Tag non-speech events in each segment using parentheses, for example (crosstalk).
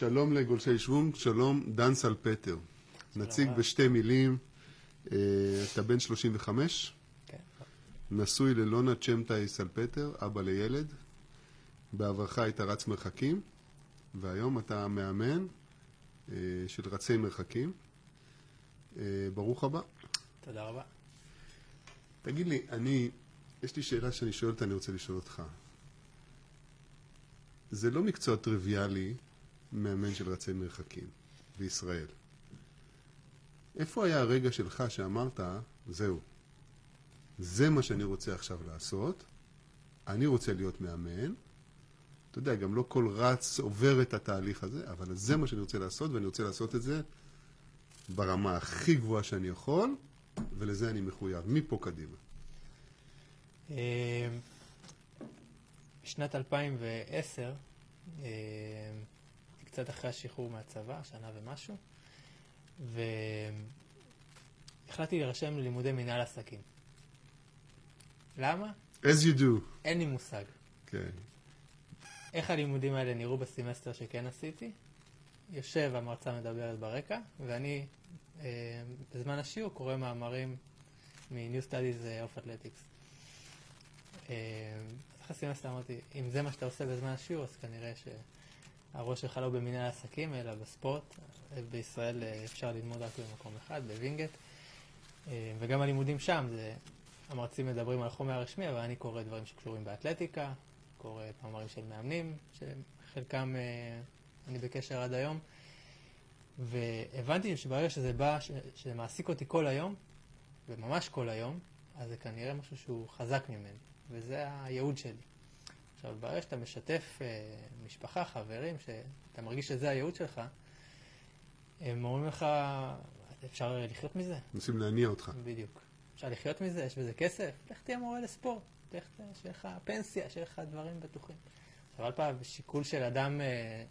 שלום לגולשי שוונג, שלום דן סלפטר. נציג. בשתי מילים, אה, אתה בן 35, כן. נשוי ללונה צ'מטאי סלפטר, אבא לילד. בעברך היית רץ מרחקים, והיום אתה מאמן אה, של רצי מרחקים. אה, ברוך הבא. תודה רבה. תגיד לי, אני, יש לי שאלה שאני שואל אותה, אני רוצה לשאול אותך. זה לא מקצוע טריוויאלי, מאמן של רצי מרחקים בישראל. איפה היה הרגע שלך שאמרת, זהו, זה מה שאני רוצה עכשיו לעשות, אני רוצה להיות מאמן, אתה יודע, גם לא כל רץ עובר את התהליך הזה, אבל זה מה שאני רוצה לעשות, ואני רוצה לעשות את זה ברמה הכי גבוהה שאני יכול, ולזה אני מחויב, מפה קדימה. בשנת 2010, אה, קצת אחרי השחרור מהצבא, שנה ומשהו, והחלטתי להירשם ללימודי מנהל עסקים. למה? as you do. אין לי מושג. כן. איך הלימודים האלה נראו בסמסטר שכן עשיתי? יושב, המרצה מדברת ברקע, ואני אה, בזמן השיעור קורא מאמרים מ-New Studies of Athletics. אה, אז אחרי הסמסטר אמרתי, אם זה מה שאתה עושה בזמן השיעור, אז כנראה שהראש שלך לא במנהל עסקים, אלא בספורט. בישראל אה, אפשר ללמוד רק במקום אחד, בווינגייט. אה, וגם הלימודים שם, זה, המרצים מדברים על החומר הרשמי, אבל אני קורא דברים שקשורים באתלטיקה, קורא מאמרים של מאמנים, שחלקם אה, אני בקשר עד היום. והבנתי שברגע שזה בא, שזה מעסיק אותי כל היום, וממש כל היום, אז זה כנראה משהו שהוא חזק ממני, וזה הייעוד שלי. עכשיו, ברגע שאתה משתף אה, משפחה, חברים, שאתה מרגיש שזה הייעוד שלך, הם אומרים לך, אפשר לחיות מזה? מנסים להניע אותך. בדיוק. אפשר לחיות מזה, יש בזה כסף, לך תהיה מורה לספורט, לך שיהיה לך פנסיה, שיהיה לך דברים בטוחים. עכשיו, על פעם, בשיקול של אדם אה,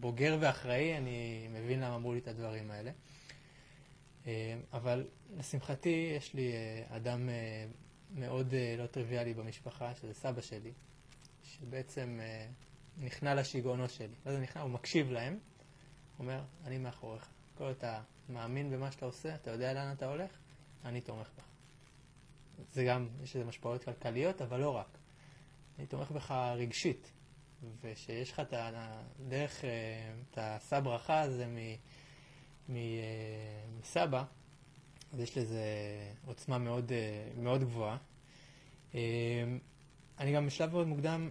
בוגר ואחראי, אני מבין למה אמרו לי את הדברים האלה. אה, אבל לשמחתי, יש לי אדם מאוד לא טריוויאלי במשפחה, שזה סבא שלי, שבעצם אה, נכנע לשיגעונות שלי. מה זה נכנע? הוא מקשיב להם, אומר, אני מאחוריך. כל אתה מאמין במה שאתה עושה, אתה יודע לאן אתה הולך, אני תומך בך. זה גם, יש לזה משמעויות כלכליות, אבל לא רק. אני תומך בך רגשית, ושיש לך את ה- דרך, אה, את השא ברכה הזה מ- מ- אה, מסבא, אז יש לזה עוצמה מאוד, מאוד גבוהה. אני גם בשלב מאוד מוקדם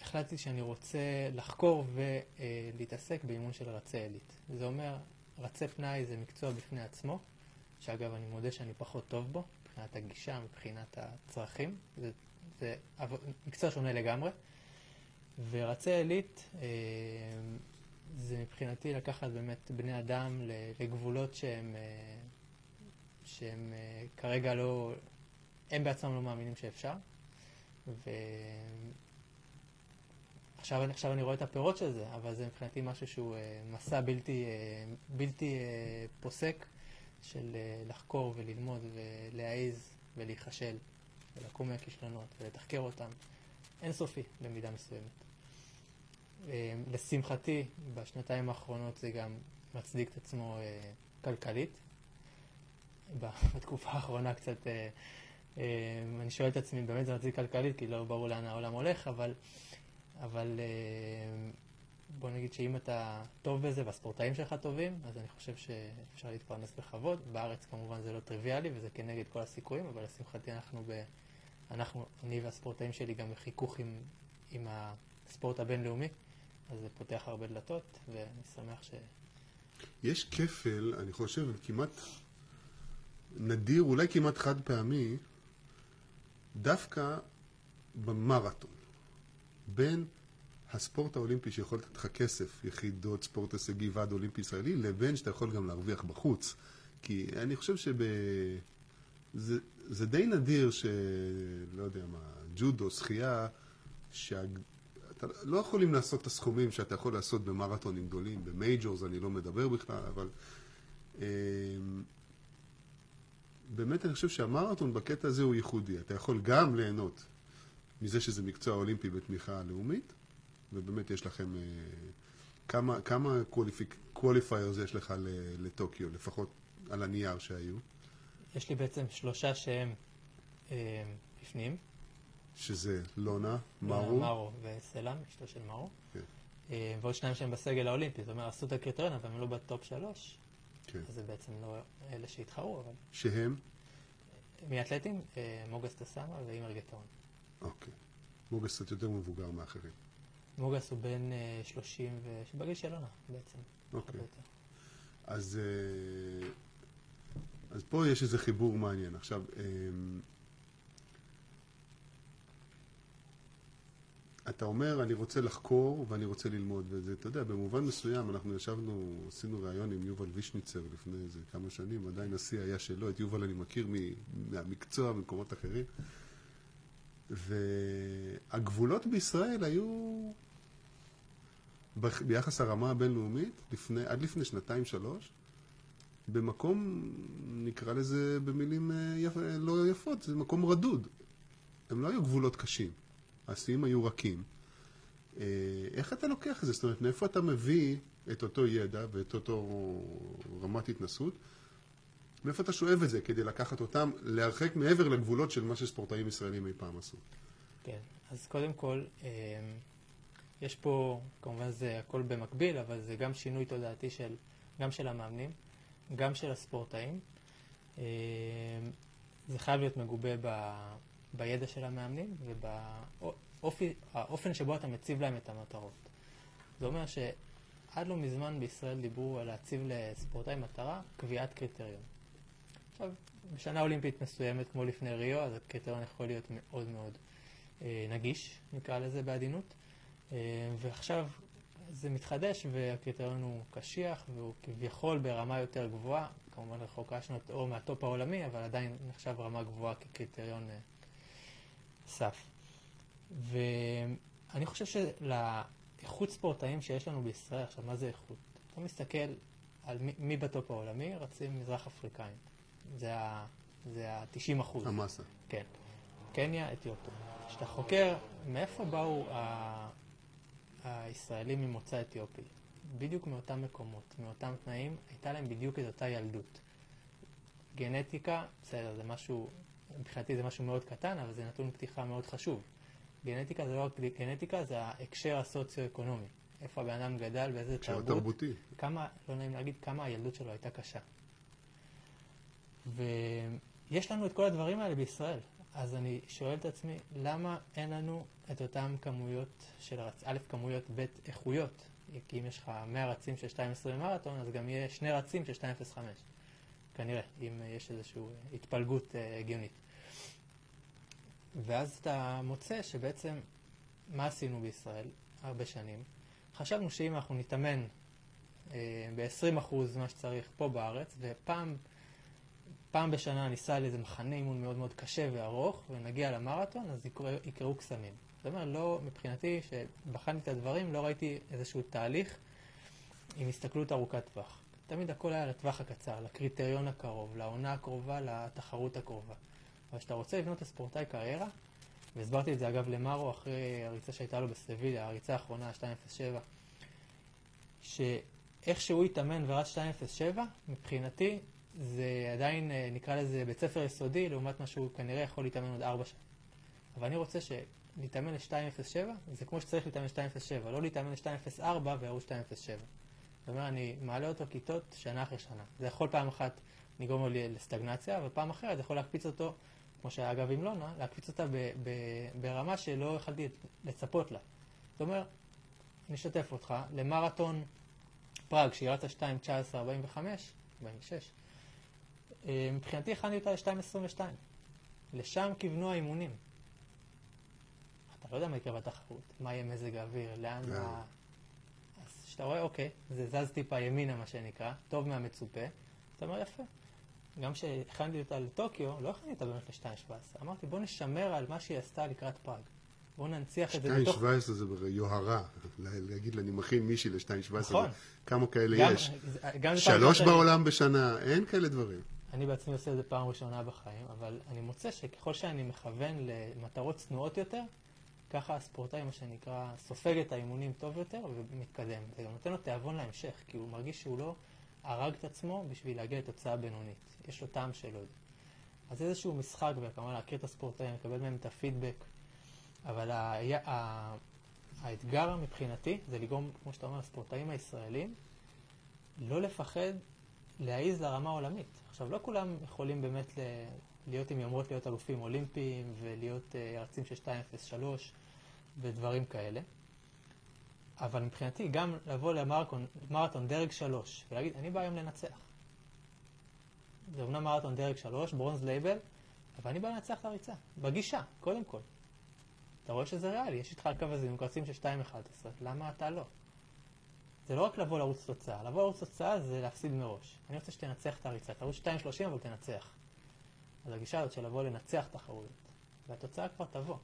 החלטתי שאני רוצה לחקור ולהתעסק באימון של רצי עילית. זה אומר, רצי פנאי זה מקצוע בפני עצמו, שאגב, אני מודה שאני פחות טוב בו, מבחינת הגישה, מבחינת הצרכים. זה, זה מקצוע שונה לגמרי. ורצי עילית אה, זה מבחינתי לקחת באמת בני אדם לגבולות שהם, אה, שהם אה, כרגע לא, הם בעצמם לא מאמינים שאפשר. ו... עכשיו, אני- רואה את הפירות של זה, אבל זה מבחינתי משהו שהוא אה, מסע בלתי, אה, בלתי אה, פוסק של לחקור וללמוד ולהעיז ולהיכשל ולקום מהכישלונות ולתחקר אותם. אינסופי במידה מסוימת. לשמחתי, בשנתיים האחרונות זה גם מצדיק את עצמו כלכלית. (laughs) בתקופה האחרונה קצת, אני שואל את עצמי, באמת זה מצדיק כלכלית, כי לא ברור לאן העולם הולך, אבל, אבל אה, בוא נגיד שאם אתה טוב בזה והספורטאים שלך טובים, אז אני חושב שאפשר להתפרנס בכבוד. בארץ כמובן זה לא טריוויאלי וזה כנגד כל הסיכויים, אבל לשמחתי אנחנו, ב, אנחנו אני והספורטאים שלי גם בחיכוך עם, עם הספורט הבינלאומי, אז זה פותח הרבה דלתות, ואני שמח ש... יש כפל, אני חושב, כמעט נדיר, אולי כמעט חד פעמי, דווקא במרתון. בין הספורט האולימפי שיכול לתת לך כסף, יחידות ספורט הישגי, ועד אולימפי ישראלי, לבין שאתה יכול גם להרוויח בחוץ. כי אני חושב שב... זה, זה די נדיר ש... לא יודע מה, ג'ודו, שחייה, שה... אתה לא יכולים לעשות את הסכומים שאתה יכול לעשות במרתונים גדולים, במייג'ורס אני לא מדבר בכלל, אבל אה, באמת אני חושב שהמרתון בקטע הזה הוא ייחודי. אתה יכול גם ליהנות מזה שזה מקצוע אולימפי בתמיכה לאומית, ובאמת יש לכם אה, כמה, כמה qualifiers יש לך לטוקיו, לפחות על הנייר שהיו? יש לי בעצם שלושה שהם אה, בפנים. שזה לונה, לונה, מרו, מרו וסלאם, אשתו של מרו. כן. אה, ועוד שניים שהם בסגל האולימפי. זאת אומרת, עשו את הקריטריון, אבל הם לא ב top שלוש. כן. אז זה בעצם לא אלה שהתחרו, אבל שהם? מאתלטים, אה, מוגס טסמה ואימר גטאון. אוקיי. מוגס קצת יותר מבוגר מאחרים. מוגס הוא בן אה, 30, ו... בגיל של עונה בעצם. אוקיי. אז, אה, אז פה יש איזה חיבור מעניין. עכשיו, אתה אומר, אני רוצה לחקור ואני רוצה ללמוד, וזה, אתה יודע, במובן מסוים, אנחנו ישבנו, עשינו ראיון עם יובל וישניצר לפני איזה כמה שנים, עדיין השיא היה שלו, את יובל אני מכיר מהמקצוע, ממקומות אחרים, והגבולות בישראל היו, ביחס הרמה הבינלאומית, לפני, עד לפני שנתיים-שלוש, במקום, נקרא לזה במילים אה, יפ, לא יפות, זה מקום רדוד. הם לא היו גבולות קשים. השיאים היו רכים. אה, איך אתה לוקח את זה? זאת אומרת, מאיפה אתה מביא את אותו ידע ואת אותו רמת התנסות? מאיפה אתה שואב את זה כדי לקחת אותם להרחק מעבר לגבולות של מה שספורטאים ישראלים אי פעם עשו? כן, אז קודם כל, אה, יש פה, כמובן זה הכל במקביל, אבל זה גם שינוי תודעתי של, גם של המאמנים, גם של הספורטאים. אה, זה חייב להיות מגובה בידע של המאמנים ובאופן שבו אתה מציב להם את המטרות. זה אומר שעד לא מזמן בישראל דיברו על להציב לספורטאי מטרה קביעת קריטריון. עכשיו, בשנה אולימפית מסוימת, כמו לפני ריו, אז הקריטריון יכול להיות מאוד מאוד אה, נגיש, נקרא לזה בעדינות. אה, ועכשיו זה מתחדש והקריטריון הוא קשיח והוא כביכול ברמה יותר גבוהה, כמובן רחוקה שנות אור מהטופ העולמי, אבל עדיין נחשב רמה גבוהה כקריטריון אה, סף. ואני חושב שלאיכות ספורטאים שיש לנו בישראל, עכשיו מה זה איכות? אתה מסתכל על מי, מי בטופ העולמי, רצים מזרח אפריקאים. זה ה- זה ה-90 אחוז. המסה. כן. קניה, אתיופיה. כשאתה חוקר מאיפה באו ה... הישראלים ממוצא אתיופי, בדיוק מאותם מקומות, מאותם תנאים, הייתה להם בדיוק את אותה ילדות. גנטיקה, בסדר, זה משהו, מבחינתי זה משהו מאוד קטן, אבל זה נתון פתיחה מאוד חשוב. גנטיקה זה לא רק גנטיקה, זה ההקשר הסוציו-אקונומי. איפה הבן אדם גדל, באיזה הקשר תרבות, תרבותי. כמה, לא נעים להגיד, כמה הילדות שלו הייתה קשה. ויש לנו את כל הדברים האלה בישראל. אז אני שואל את עצמי, למה אין לנו את אותן כמויות של רצ... א', כמויות, ב', איכויות? כי אם יש לך 100 רצים של 2.20 מרתון, אז גם יהיה שני רצים של 2.05. כנראה, אם יש איזושהי התפלגות אה, הגיונית. ואז אתה מוצא שבעצם, מה עשינו בישראל הרבה שנים? חשבנו שאם אנחנו נתאמן אה, ב-20% מה שצריך פה בארץ, ופעם פעם בשנה ניסע לאיזה מחנה אימון מאוד מאוד קשה וארוך, ונגיע למרתון, אז יקראו, יקראו קסמים. זאת אומרת, לא, מבחינתי, שבחנתי את הדברים, לא ראיתי איזשהו תהליך עם הסתכלות ארוכת טווח. תמיד הכל היה לטווח הקצר, לקריטריון הקרוב, לעונה הקרובה, לתחרות הקרובה. אבל כשאתה רוצה לבנות לספורטאי קריירה, והסברתי את זה אגב למארו אחרי הריצה שהייתה לו בסביליה, הריצה האחרונה, 207, שאיך שהוא התאמן ורץ 207, מבחינתי זה עדיין אה, נקרא לזה בית ספר יסודי, לעומת מה שהוא כנראה יכול להתאמן עוד 4 שנים. אבל אני רוצה שלהתאמן ל-207, זה כמו שצריך להתאמן ל-207, לא להתאמן ל-204 ויראו 207. זאת אומרת, אני מעלה אותו כיתות שנה אחרי שנה. זה יכול פעם אחת לגרום לו לסטגנציה, אבל יכול יכול להקפיץ אותו, כמו שהיה אגב עם לונה, להקפיץ אותה ב- ב- ברמה שלא יכלתי לצפות לה. זאת אומרת, אני אשתף אותך, למרתון פראג, שהיא רצה 2, 19, 45, 46, אה, מבחינתי הכנתי אותה ל-2.22. לשם כיוונו האימונים. אתה לא יודע מה יקרה בתחרות, מה יהיה מזג האוויר, לאן כן. ה... אז כשאתה רואה, אוקיי, זה זז טיפה ימינה, מה שנקרא, טוב מהמצופה, אתה אומר, יפה. גם כשהכנתי אותה לטוקיו, לא הכנתי אותה באמת ל-2.17. אמרתי, בוא נשמר על מה שהיא עשתה לקראת פראג. בוא ננציח את זה בתוך... 2.17 זה יוהרה, להגיד לה, אני מכין מישהי ל-2.17, נכון. כמה כאלה גם- יש? גם שלוש בעולם בשנה, אין כאלה דברים. אני בעצמי עושה את זה פעם ראשונה בחיים, אבל אני מוצא שככל שאני מכוון למטרות צנועות יותר, ככה הספורטאי, מה שנקרא, סופג את האימונים טוב יותר ומתקדם. זה גם נותן לו תיאבון להמשך, כי הוא מרגיש שהוא לא הרג את עצמו בשביל להגיע לתוצאה בינונית. יש לו טעם שלו. אז איזשהו משחק, וכמובן להכיר את הספורטאים, לקבל מהם את הפידבק. אבל ה... ה... האתגר מבחינתי זה לגרום, כמו שאתה אומר, לספורטאים הישראלים לא לפחד להעיז לרמה העולמית. עכשיו, לא כולם יכולים באמת ל... להיות עם יומרות להיות אלופים אולימפיים ולהיות uh, ירצים של 203 ודברים כאלה. אבל מבחינתי, גם לבוא למרתון דרג 3 ולהגיד, אני בא היום לנצח. זה אומנם מרתון דרג 3, ברונז לייבל, אבל אני בא לנצח את הריצה. בגישה, קודם כל. אתה רואה שזה ריאלי, יש איתך על קו עם קרצים של 2.11, למה אתה לא? זה לא רק לבוא לרוץ תוצאה, לבוא לרוץ תוצאה זה להפסיד מראש. אני רוצה שתנצח את הריצה, תרוץ 2.30 אבל תנצח. אז הגישה הזאת של לבוא לנצח תחרויות, והתוצאה כבר תבוא.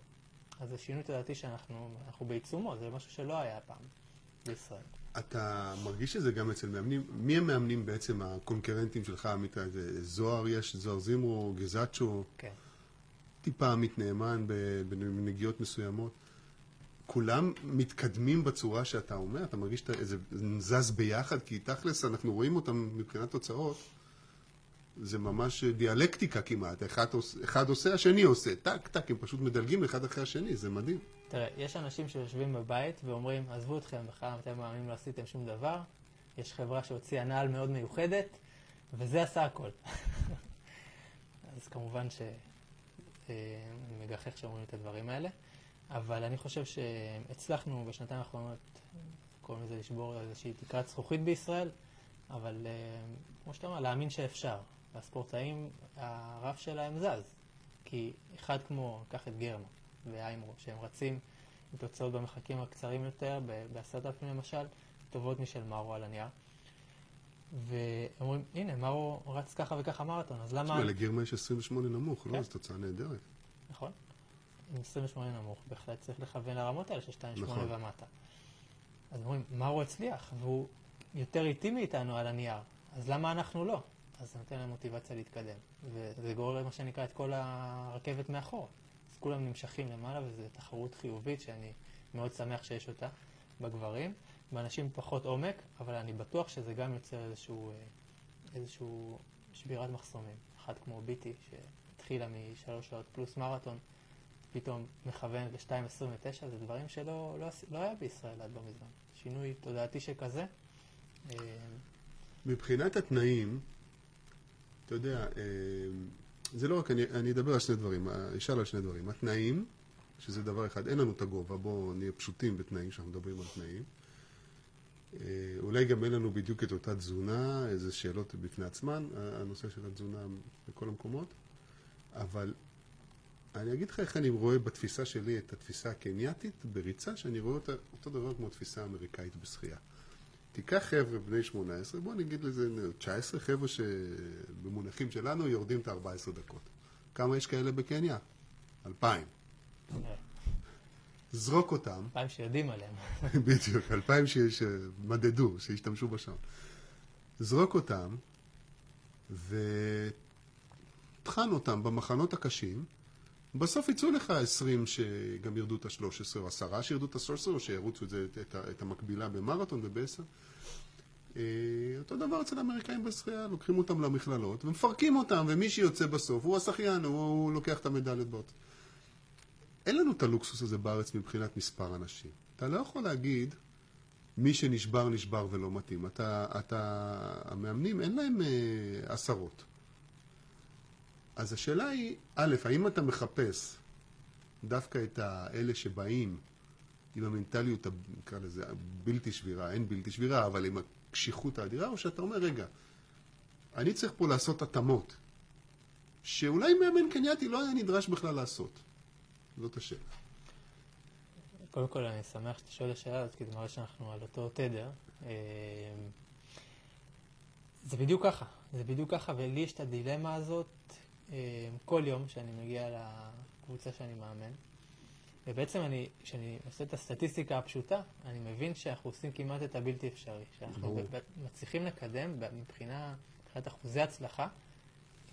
אז זה שינוי תודעתי שאנחנו בעיצומו, זה משהו שלא היה פעם בישראל. אתה מרגיש שזה גם אצל מאמנים, מי המאמנים בעצם הקונקרנטים שלך, עמית? זוהר יש, זוהר זימרו, גזצ'ו, כן. טיפה עמית נאמן בנגיעות מסוימות. כולם מתקדמים בצורה שאתה אומר? אתה מרגיש שזה זז ביחד? כי תכלס אנחנו רואים אותם מבחינת תוצאות. זה ממש דיאלקטיקה כמעט, אחד, אחד עושה, השני עושה, טק, טק, הם פשוט מדלגים אחד אחרי השני, זה מדהים. תראה, יש אנשים שיושבים בבית ואומרים, עזבו אתכם, בכלל אתם מאמינים לא עשיתם שום דבר, יש חברה שהוציאה נעל מאוד מיוחדת, וזה עשה הכל. (laughs) אז כמובן שאני אה, מגחך שאומרים את הדברים האלה, אבל אני חושב שהצלחנו בשנתיים האחרונות, קוראים לזה לשבור איזושהי תקרת זכוכית בישראל, אבל אה, כמו שאתה אומר, להאמין שאפשר. והספורטאים, הרף שלהם זז. כי אחד כמו, קח את גרמה ואיימרו, שהם רצים עם תוצאות במרחקים הקצרים יותר, בעשרת אלפים למשל, טובות משל מארו על הנייר. ואומרים, הנה, מארו רץ ככה וככה מרתון, אז למה... תשמע, לגרמה יש 28 נמוך, לא? כן. זו תוצאה נהדרת. נכון. עם 28 נמוך, בהחלט צריך לכוון לרמות האלה של 2.8 נכון. ומטה. אז אומרים, מארו הצליח, והוא יותר איטי מאיתנו על הנייר, אז למה אנחנו לא? אז זה נותן להם מוטיבציה להתקדם. וזה גורר מה שנקרא את כל הרכבת מאחור. כולם נמשכים למעלה וזו תחרות חיובית שאני מאוד שמח שיש אותה בגברים. באנשים פחות עומק, אבל אני בטוח שזה גם יוצר איזשהו, אה, איזשהו שבירת מחסומים. אחת כמו ביטי, שהתחילה משלוש שעות פלוס מרתון, פתאום מכוון ל-2.29, זה דברים שלא לא, לא היה בישראל עד לא מזמן. שינוי תודעתי שכזה. אה, מבחינת התנאים, אתה יודע, אה, זה לא רק, אני, אני אדבר על שני דברים, אשאל על שני דברים. התנאים, שזה דבר אחד, אין לנו את הגובה, בואו נהיה פשוטים בתנאים, כשאנחנו מדברים על תנאים. אה, אולי גם אין לנו בדיוק את אותה תזונה, איזה שאלות בפני עצמן, הנושא של התזונה בכל המקומות, אבל אני אגיד לך איך אני רואה בתפיסה שלי את התפיסה הקנייתית בריצה, שאני רואה אותה אותו דבר כמו התפיסה האמריקאית בשחייה. תיקח חבר'ה בני 18, בוא נגיד לזה 19 חבר'ה שבמונחים שלנו יורדים את ה-14 דקות. כמה יש כאלה בקניה? אלפיים. זרוק אותם. אלפיים שיודעים עליהם. (laughs) בדיוק, אלפיים שמדדו, שהשתמשו בשעון. זרוק אותם וטחן אותם במחנות הקשים. בסוף יצאו לך 20 שגם ירדו את ה-13, או 10 שירדו את ה-13, או שירוצו את, זה, את, את המקבילה במרתון ובעשר. אה, אותו דבר אצל האמריקאים בשחייה, לוקחים אותם למכללות ומפרקים אותם, ומי שיוצא בסוף הוא השחיין, הוא, הוא לוקח את המדליות באות. אין לנו את הלוקסוס הזה בארץ מבחינת מספר אנשים. אתה לא יכול להגיד, מי שנשבר, נשבר ולא מתאים. אתה, אתה, המאמנים, אין להם אה, עשרות. אז השאלה היא, א', האם אתה מחפש דווקא את האלה שבאים עם המנטליות, נקרא לזה, בלתי שבירה, אין בלתי שבירה, אבל עם הקשיחות האדירה, או שאתה אומר, רגע, אני צריך פה לעשות התאמות, שאולי מאמן קנייתי לא היה נדרש בכלל לעשות. זאת השאלה. קודם כל, אני שמח שאתה שואל השאלה הזאת, כי זה מראה שאנחנו על אותו תדר. אה, זה בדיוק ככה, זה בדיוק ככה, ולי יש את הדילמה הזאת כל יום שאני מגיע לקבוצה שאני מאמן. ובעצם אני, כשאני עושה את הסטטיסטיקה הפשוטה, אני מבין שאנחנו עושים כמעט את הבלתי אפשרי. שאנחנו מצליחים לקדם מבחינה, מבחינת אחוזי הצלחה,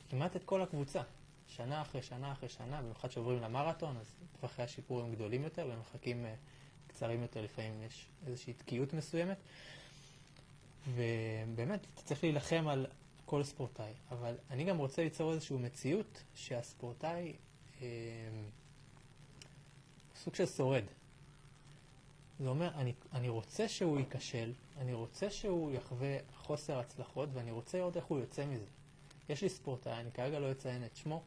כמעט את כל הקבוצה. שנה אחרי שנה אחרי שנה, במיוחד שעוברים למרתון, אז טווחי השיפור הם גדולים יותר, במרחקים אה, קצרים יותר לפעמים יש איזושהי תקיעות מסוימת. ובאמת, אתה צריך להילחם על כל ספורטאי. אבל אני גם רוצה ליצור איזושהי מציאות שהספורטאי אה, סוג של שורד. זה אומר, אני, אני רוצה שהוא ייכשל, אני רוצה שהוא יחווה חוסר הצלחות, ואני רוצה לראות איך הוא יוצא מזה. יש לי ספורטאי, אני כרגע לא אציין את שמו,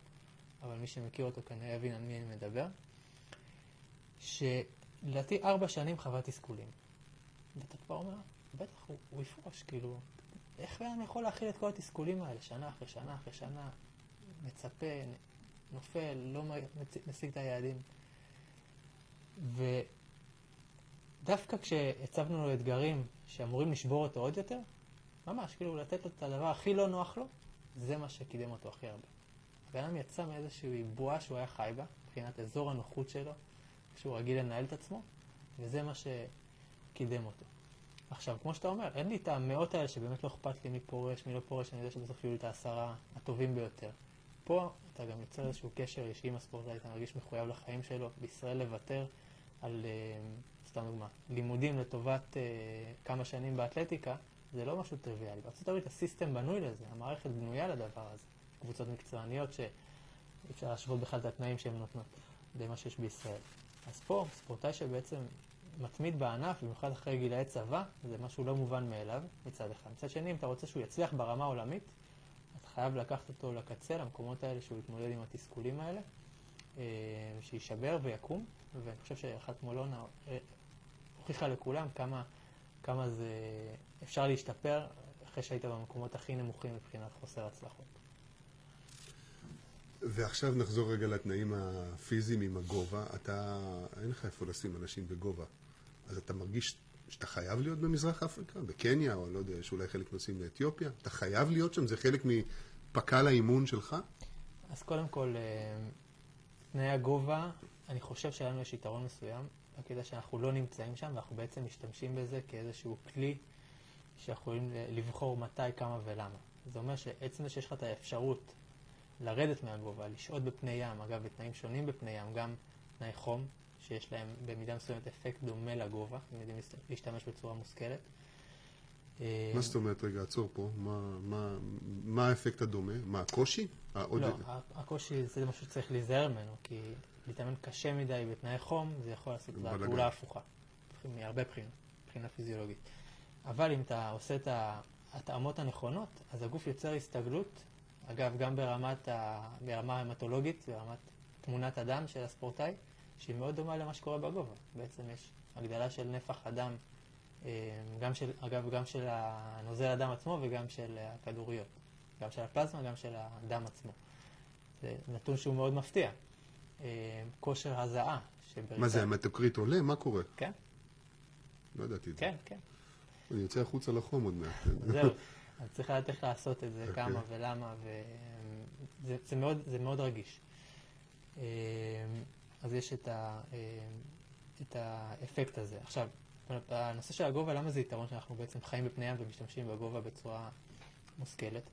אבל מי שמכיר אותו כנראה יבין על מי אני מדבר, שלדעתי ארבע שנים חווה תסכולים. ואתה כבר אומר, בטח, הוא, הוא יפרוש, כאילו, איך אני יכול להכיל את כל התסכולים האלה, שנה אחרי שנה אחרי שנה, מצפה, נופל, לא משיג את היעדים. ודווקא כשהצבנו לו אתגרים שאמורים לשבור אותו עוד יותר, ממש, כאילו לתת לו את הדבר הכי לא נוח לו, זה מה שקידם אותו הכי הרבה. הבן אדם יצא מאיזושהי בועה שהוא היה חי בה, מבחינת אזור הנוחות שלו, שהוא רגיל לנהל את עצמו, וזה מה שקידם אותו. עכשיו, כמו שאתה אומר, אין לי את המאות האלה שבאמת לא אכפת לי מי פורש, מי לא פורש, אני יודע שבסוף יהיו לי את העשרה הטובים ביותר. פה אתה גם יוצר איזשהו קשר אישי עם הספורטאי, אתה מרגיש מחויב לחיים שלו. בישראל לוותר על, אה, סתם דוגמה, לימודים לטובת אה, כמה שנים באתלטיקה, זה לא משהו טריוויאלי. בארה"ב הסיסטם בנוי לזה, המערכת בנויה לדבר הזה. קבוצות מקצועניות שאי אפשר להשוות בכלל את התנאים שהן נותנות למה שיש בישראל. אז פה, ספורטאי שבעצם מתמיד בענף, במיוחד אחרי גילאי צבא, זה משהו לא מובן מאליו מצד אחד. מצד שני, אם אתה רוצה שהוא יצליח ברמה העולמית, אתה חייב לקחת אותו לקצה, למקומות האלה, שהוא יתמודד עם התסכולים האלה, אה, שיישבר ויקום, ואני חושב שאחת מולונה אה, הוכיחה לכולם כמה, כמה זה אפשר להשתפר אחרי שהיית במקומות הכי נמוכים מבחינת חוסר הצלחות. ועכשיו נחזור רגע לתנאים הפיזיים עם הגובה. אתה, אין לך איפה לשים אנשים בגובה. אז אתה מרגיש שאתה חייב להיות במזרח אפריקה, בקניה, או לא יודע, יש אולי חלק נוסעים לאתיופיה? אתה חייב להיות שם? זה חלק מפק"ל האימון שלך? אז קודם כל, אה, תנאי הגובה, אני חושב שלנו יש יתרון מסוים, בקטע שאנחנו לא נמצאים שם, ואנחנו בעצם משתמשים בזה כאיזשהו כלי שיכולים לבחור מתי, כמה ולמה. זה אומר שעצם זה שיש לך את האפשרות לרדת מהגובה, לשהות בפני ים, אגב, בתנאים שונים בפני ים, גם תנאי חום, שיש להם במידה מסוימת אפקט דומה לגובה, אם יודעים להשתמש בצורה מושכלת. מה זאת אומרת, רגע, עצור פה, מה, מה, מה האפקט הדומה? מה, הקושי? לא, הקושי זה משהו שצריך להיזהר ממנו, כי להתאמן קשה מדי בתנאי חום, זה יכול לעשות את הפעולה ההפוכה, מהרבה בחינות, מבחינה פיזיולוגית. אבל אם אתה עושה את ההתאמות הנכונות, אז הגוף יוצר הסתגלות אגב, גם ברמת ה... ברמה המטולוגית, ברמת תמונת הדם של הספורטאי, שהיא מאוד דומה למה שקורה בגובה. בעצם יש הגדלה של נפח הדם, אה, גם של, אגב, גם של הנוזל הדם עצמו וגם של הכדוריות. גם של הפלזמה, גם של הדם עצמו. זה נתון שהוא מאוד מפתיע. אה, כושר הזעה. שבריצה... מה זה, המטוקריט עולה? מה קורה? כן. לא ידעתי את זה. כן, כן. אני יוצא החוצה לחום עוד מעט. זהו. אז צריך לדעת איך לעשות את זה, okay. אוקיי. כמה ולמה, וזה זה מאוד, זה מאוד רגיש. אז יש את, ה, אמ, את האפקט הזה. עכשיו, הנושא של הגובה, למה זה יתרון שאנחנו בעצם חיים בפני ים ומשתמשים בגובה בצורה מושכלת?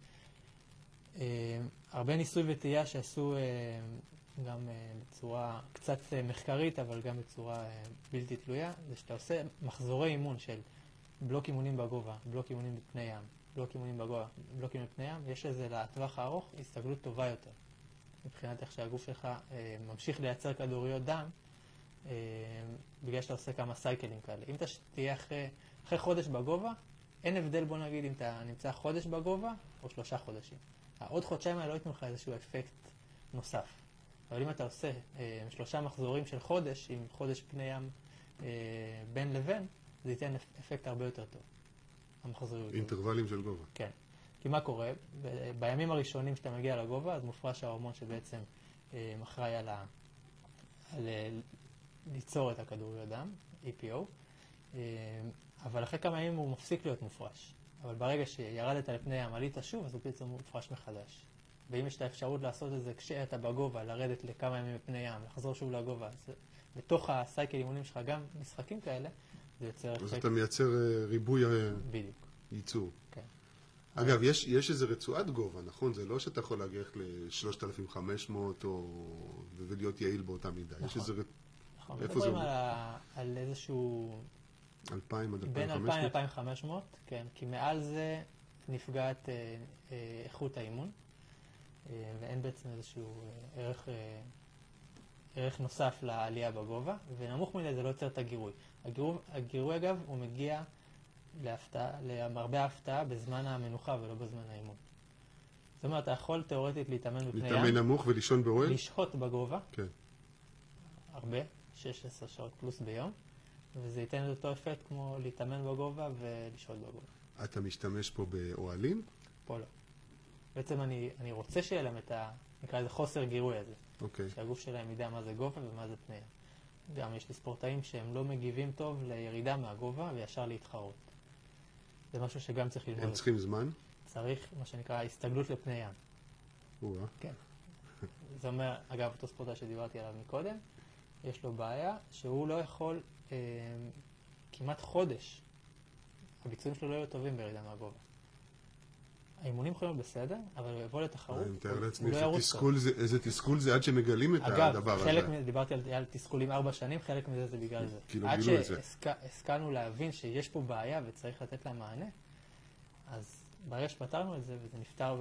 אמ, הרבה ניסוי וטעייה שעשו גם בצורה קצת מחקרית, אבל גם בצורה בלתי תלויה, זה שאתה עושה מחזורי אימון של בלוק אימונים בגובה, בלוק אימונים בפני ים, בלוק אימונים בגובה, בלוקים מפני ים, יש לזה לטווח הארוך הסתגלות טובה יותר. מבחינת איך שהגוף שלך אה, ממשיך לייצר כדוריות דם, אה, בגלל שאתה עושה כמה סייקלים כאלה. אם אתה תהיה אחרי, אחרי חודש בגובה, אין הבדל, בוא נגיד, אם אתה נמצא חודש בגובה או שלושה חודשים. העוד חודשיים האלה לא ייתנו לך איזשהו אפקט נוסף. אבל אם אתה עושה אה, שלושה מחזורים של חודש, עם חודש פני ים אה, בין לבין, זה ייתן אפקט הרבה יותר טוב. המחזוריות. אינטרוולים של גובה. כן. כי מה קורה? בימים הראשונים שאתה מגיע לגובה, אז מופרש ההורמון שבעצם אה, אחראי על, ה- על אה, ליצור את הכדוריות דם, EPO, אה, אבל אחרי כמה ימים הוא מפסיק להיות מופרש. אבל ברגע שירדת לפני ים, עלית שוב, אז הוא בעצם מופרש מחדש. ואם יש את האפשרות לעשות את זה כשאתה בגובה, לרדת לכמה ימים בפני ים, לחזור שוב לגובה, אז בתוך הסייקל אימונים שלך גם משחקים כאלה, זה יוצר... אז אתה מייצר ריבוי בדיוק. ייצור. כן. אגב, יש, יש איזה רצועת גובה, נכון? זה לא שאתה יכול להגיע ל-3,500 או... ולהיות יעיל באותה מידה. יש נכון. איזה... ר- נכון, איפה זה על, ה- על איזשהו 2,000 עד בין 2,500? 2,000 ל-2,500, כן, כי מעל זה נפגעת אה, אה, איכות האימון, אה, ואין בעצם איזשהו אה, ערך, אה, ערך נוסף לעלייה בגובה, ונמוך מדי זה לא יוצר את הגירוי. הגירוי, הגירוי אגב, הוא מגיע להפתעה, למרבה ההפתעה בזמן המנוחה ולא בזמן האימון. זאת אומרת, אתה יכול תאורטית להתאמן בפני להתאמן ים, נמוך ולישון באוהל? לשהות בגובה, כן. הרבה, 16 שעות פלוס ביום, וזה ייתן את אותו אפקט כמו להתאמן בגובה ולשהות בגובה. אתה משתמש פה באוהלים? פה לא. בעצם אני, אני רוצה שיהיה להם את ה... נקרא לזה חוסר גירוי הזה. אוקיי. שהגוף שלהם ידע מה זה גובה ומה זה פנייה. גם יש לי ספורטאים שהם לא מגיבים טוב לירידה מהגובה וישר להתחרות. זה משהו שגם צריך ללמוד. הם צריכים זמן? צריך מה שנקרא הסתגלות לפני ים. או-אה. כן. זה אומר, אגב, אותו ספורטאי שדיברתי עליו מקודם, יש לו בעיה שהוא לא יכול אה, כמעט חודש, הביצועים שלו לא יהיו טובים בירידה מהגובה. האימונים יכולים להיות בסדר, אבל הוא יבוא לתחרות, אני מתאר לעצמי לא איזה. תסכול זה- איזה תסכול זה עד שמגלים את אגב, הדבר חלק, הזה. מ- דיברתי על, תסכולים ארבע שנים, חלק מזה זה בגלל זה. כאילו עד גילו את זה. שהשכלנו להבין שיש פה בעיה וצריך לתת לה מענה, אז ברגע שפתרנו את זה וזה נפתר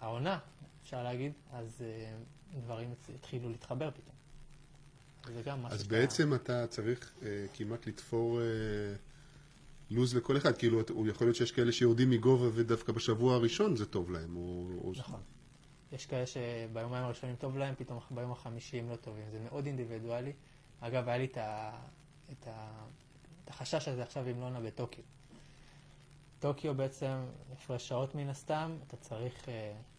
בעונה, אפשר להגיד, אז אה, דברים התחילו להתחבר פתאום. אז בעצם אתה צריך אה, כמעט לתפור אה, לו"ז לכל אחד. כאילו, הוא יכול להיות שיש כאלה שיורדים מגובה ודווקא בשבוע הראשון זה טוב להם. או. נכון. יש כאלה שביומיים הראשונים טוב להם, פתאום ביום החמישי הם לא טובים. זה מאוד אינדיבידואלי. אגב, היה לי את, ה, את, ה, את החשש הזה עכשיו עם לונה בטוקיו. טוקיו בעצם, הפרש שעות מן הסתם, אתה צריך uh,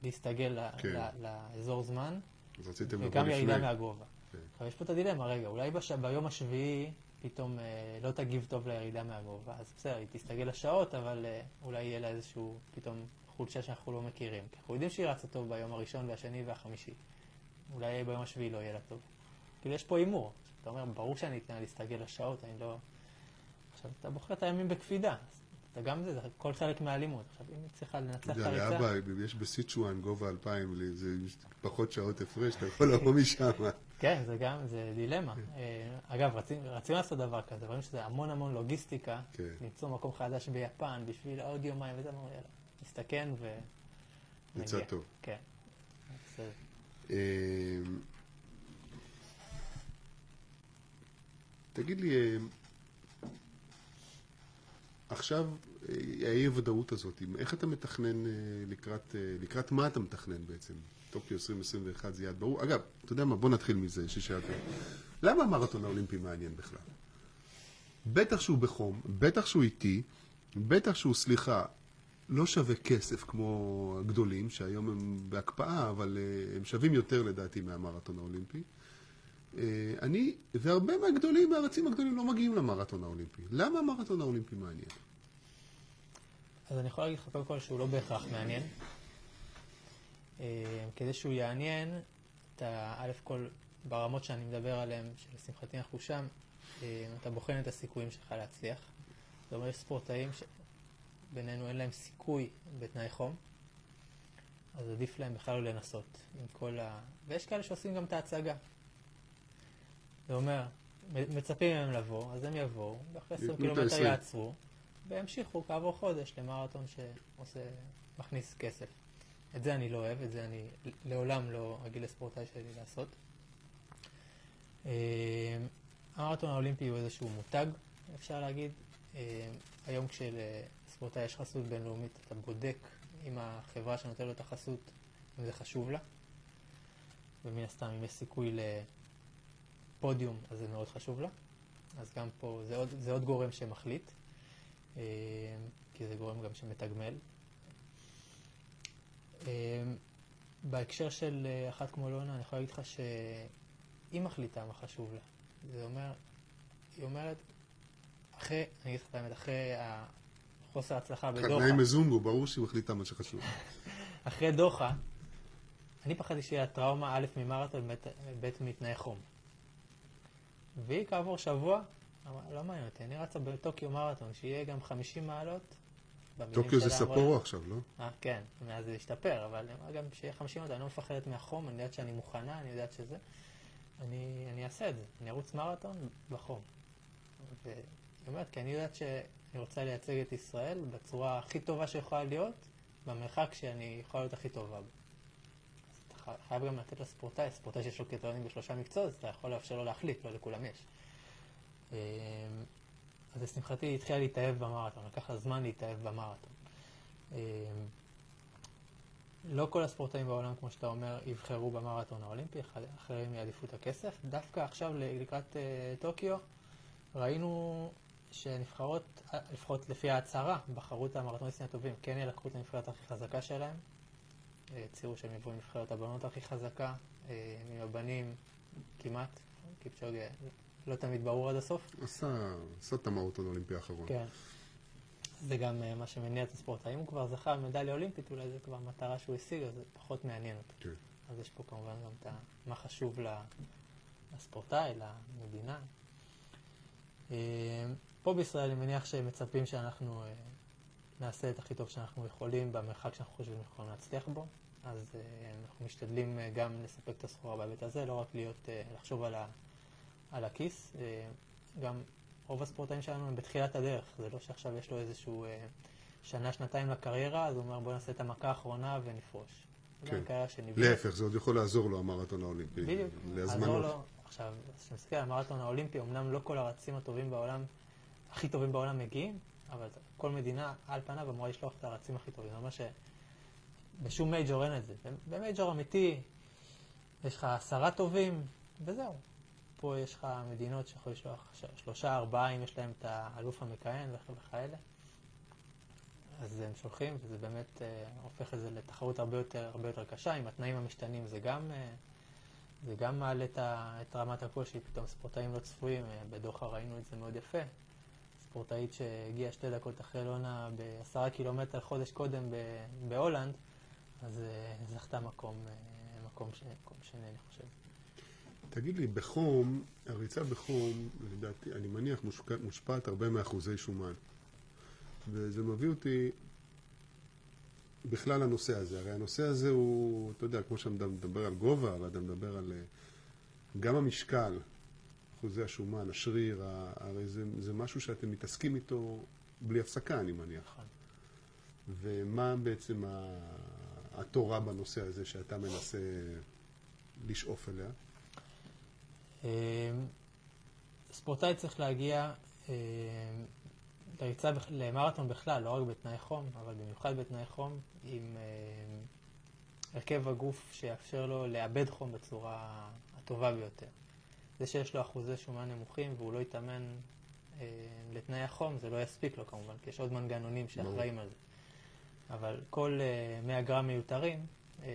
להסתגל כן. ל- לאזור זמן, אז רציתם לבוא וגם ירידה לפני. מהגובה. כן. עכשיו, יש פה את הדילמה, רגע, אולי בש... ביום השביעי פתאום אה, לא תגיב טוב לירידה מהגובה, אז בסדר, היא תסתגל לשעות, אבל אה, אולי יהיה לה איזשהו פתאום חולשה שאנחנו לא מכירים. כי אנחנו יודעים שהיא רצה טוב ביום הראשון והשני והחמישי. אולי ביום השביעי לא יהיה לה טוב. כאילו, יש פה הימור. אתה אומר, ברור שאני אתן לה להסתגל לשעות, אני לא... עכשיו, אתה בוחר את הימים בקפידה. אתה גם זה, זה הכל חלק מהלימוד. עכשיו, אם היא צריכה לנצח את הריצה... לאבא, יש בסיצ'ואן גובה 2,000, לי- זה פחות שעות הפרש, אתה יכול לבוא משם. כן, זה גם, זה דילמה. אה, אגב, רצים לעשות דבר כזה, רואים שזה המון המון לוגיסטיקה, כן. למצוא מקום חדש ביפן בשביל עוד יומיים וזה, אמרו, יאללה, נסתכן ו... יצא נגיע." טוב. כן. בסדר. אמ, תגיד לי, אמ, עכשיו, אה, האי הוודאות הזאת, איך אתה מתכנן אה, לקראת, אה, לקראת מה אתה מתכנן בעצם? טוקיו 2021 זה יעד ברור. אגב, אתה יודע מה, בוא נתחיל מזה ששאלת. למה המרתון האולימפי מעניין בכלל? בטח שהוא בחום, בטח שהוא איטי, בטח שהוא, סליחה, לא שווה כסף כמו הגדולים, שהיום הם בהקפאה, אבל אה, הם שווים יותר לדעתי מהמרתון האולימפי. אה, אני, והרבה מהגדולים, מהרצים הגדולים, לא מגיעים למרתון האולימפי. למה המרתון האולימפי מעניין? אז אני יכול להגיד לך קודם כל שהוא לא בהכרח מעניין. אה, כדי שהוא יעניין, אתה א' כל ברמות שאני מדבר עליהן, שלשמחתי אנחנו שם, אה, אתה בוחן את הסיכויים שלך להצליח. זאת אומרת, יש ספורטאים שבינינו אין להם סיכוי בתנאי חום, אז עדיף להם בכלל לא לנסות עם כל ה... ויש כאלה שעושים גם את ההצגה. זה אומר, מצפים מהם לבוא, אז הם יבואו, ואחרי 20 ייתנו את קילומטר. יעצרו, וימשיכו כעבור חודש למרתון שעושה, מכניס כסף. את זה אני לא אוהב, את זה אני לעולם לא אגיד לספורטאי שלי לעשות. אה, המרתון האולימפי הוא איזשהו מותג, אפשר להגיד. אה, היום כשלספורטאי יש חסות בינלאומית, אתה בודק עם החברה שנותנת לו את החסות, אם זה חשוב לה. ומן הסתם, אם יש סיכוי לפודיום, אז זה מאוד חשוב לה. אז גם פה, זה עוד, זה עוד גורם שמחליט, אה, כי זה גורם גם שמתגמל. אה, בהקשר של אה, אחת כמו לונה, אני יכול להגיד לך שהיא מחליטה מה חשוב לה. זה אומר, היא אומרת, אחרי, אני אגיד לך את האמת, אחרי החוסר הצלחה בדוחה, חתנה עם מזומבו, ברור שהיא מחליטה מה שחשוב. (laughs) אחרי דוחה, אני פחדתי שיהיה טראומה א' ממרתון, ב'- מתנאי חום. והיא כעבור שבוע, אמרה, לא מעניין אותי, אני רצה בטוקיו מרתון, שיהיה גם 50 מעלות, טוקיו זה ספורו עכשיו, לא? אה, כן, מאז זה השתפר, אבל גם שיהיה 50 מעלות, אני לא מפחדת מהחום, אני יודעת שאני מוכנה, אני יודעת שזה. אני, אני אעשה את זה, אני ארוץ מרתון בחום. והיא אומרת, כי אני יודעת שאני רוצה לייצג את ישראל בצורה הכי טובה שיכולה להיות, במרחק שאני יכולה להיות הכי טובה בו. אז אתה חי- חייב גם לתת לספורטאי, ספורטאי שיש לו קריטריונים בשלושה מקצועות, אז אתה יכול לאפשר לו להחליט, לא לכולם יש. אז לשמחתי היא התחילה להתאהב במרתון, לקח לה זמן להתאהב במרתון. אמ, לא כל הספורטאים בעולם, כמו שאתה אומר, יבחרו במרתון האולימפי, אח- אחרים יעדיפו את הכסף. דווקא עכשיו, לקראת אה, טוקיו, ראינו שנבחרות, אה, לפחות לפי ההצהרה, בחרו את המרתוניסטים הטובים, כן ילקחו את הנבחרת הכי חזקה שלהם. אה, הצהירו שהם יבואו עם נבחרת הבנות הכי חזקה, אה, עם הבנים כמעט, קיפצ'וגה לא תמיד ברור עד הסוף. עשה עשה את המרתון האולימפי האחרון. כן. זה גם אה, מה שמניע את הספורט. האם הוא כבר זכה במדליה אולימפית, אולי זו כבר מטרה שהוא השיג, אז זה פחות מעניין אותו. כן. אז יש פה כמובן גם את מה חשוב לספורטאי, למדינה. אה, פה בישראל אני מניח שהם מצפים שאנחנו אה, נעשה את הכי טוב שאנחנו יכולים במרחק שאנחנו חושבים יכולים להצליח בו. אז אה, אנחנו משתדלים אה, גם לספק את הסחורה בהיבט הזה, לא רק להיות, אה, לחשוב על, ה, על הכיס. אה, גם רוב הספורטאים שלנו הם בתחילת הדרך, זה לא שעכשיו יש לו איזשהו אה, שנה, שנתיים לקריירה, אז הוא אומר בוא נעשה את המכה האחרונה ונפרוש. כן. להפך, זה עוד יכול לעזור לו, המרתון האולימפי. בדיוק. לעזור לו. עכשיו, כשאתה מסתכל על המרתון האולימפי, אמנם לא כל הרצים הטובים בעולם, הכי טובים בעולם מגיעים, אבל כל מדינה על פניו אמורה לשלוח את הרצים הכי טובים. זה אומר שבשום מייג'ור אין את זה. במייג'ור אמיתי, יש לך עשרה טובים, וזהו. פה יש לך מדינות שיכולים לשלוח שלושה, ארבעה, אם יש להם את האלוף המכהן וכ- וכאלה. אז הם שולחים, וזה באמת אה, הופך את זה לתחרות הרבה יותר, הרבה יותר קשה. עם התנאים המשתנים זה גם, אה, זה גם מעלה את, ה, את רמת הקושי. פתאום ספורטאים לא צפויים, אה, בדוחה ראינו את זה מאוד יפה. ספורטאית שהגיעה שתי דקות אחרי לונה בעשרה קילומטר חודש קודם ב- בהולנד, אז אה, זכתה מקום, אה, מקום, ש, מקום שני, אני חושב. תגיד לי, בחום, הריצה בחום, לדעתי, אני מניח, מושפעת הרבה מאחוזי שומן. וזה מביא אותי בכלל לנושא הזה. הרי הנושא הזה הוא, אתה יודע, כמו שאתה מדבר על גובה, אבל אתה מדבר על אה, גם המשקל, אחוזי השומן, השריר, הרי זה, זה משהו שאתם מתעסקים איתו בלי הפסקה, אני מניח. נכון. ומה בעצם התורה בנושא הזה שאתה מנסה לשאוף אליה? אה, ספורטאי צריך להגיע אה, לריצה, למרתון בכלל, לא רק בתנאי חום, אבל במיוחד בתנאי חום, עם אה, הרכב הגוף שיאפשר לו לאבד חום בצורה הטובה ביותר. זה שיש לו אחוזי שומן נמוכים והוא לא יתאמן אה, לתנאי החום, זה לא יספיק לו כמובן, כי יש עוד מנגנונים שאחראים על זה. אבל כל אה, 100 גרם מיותרים, אה,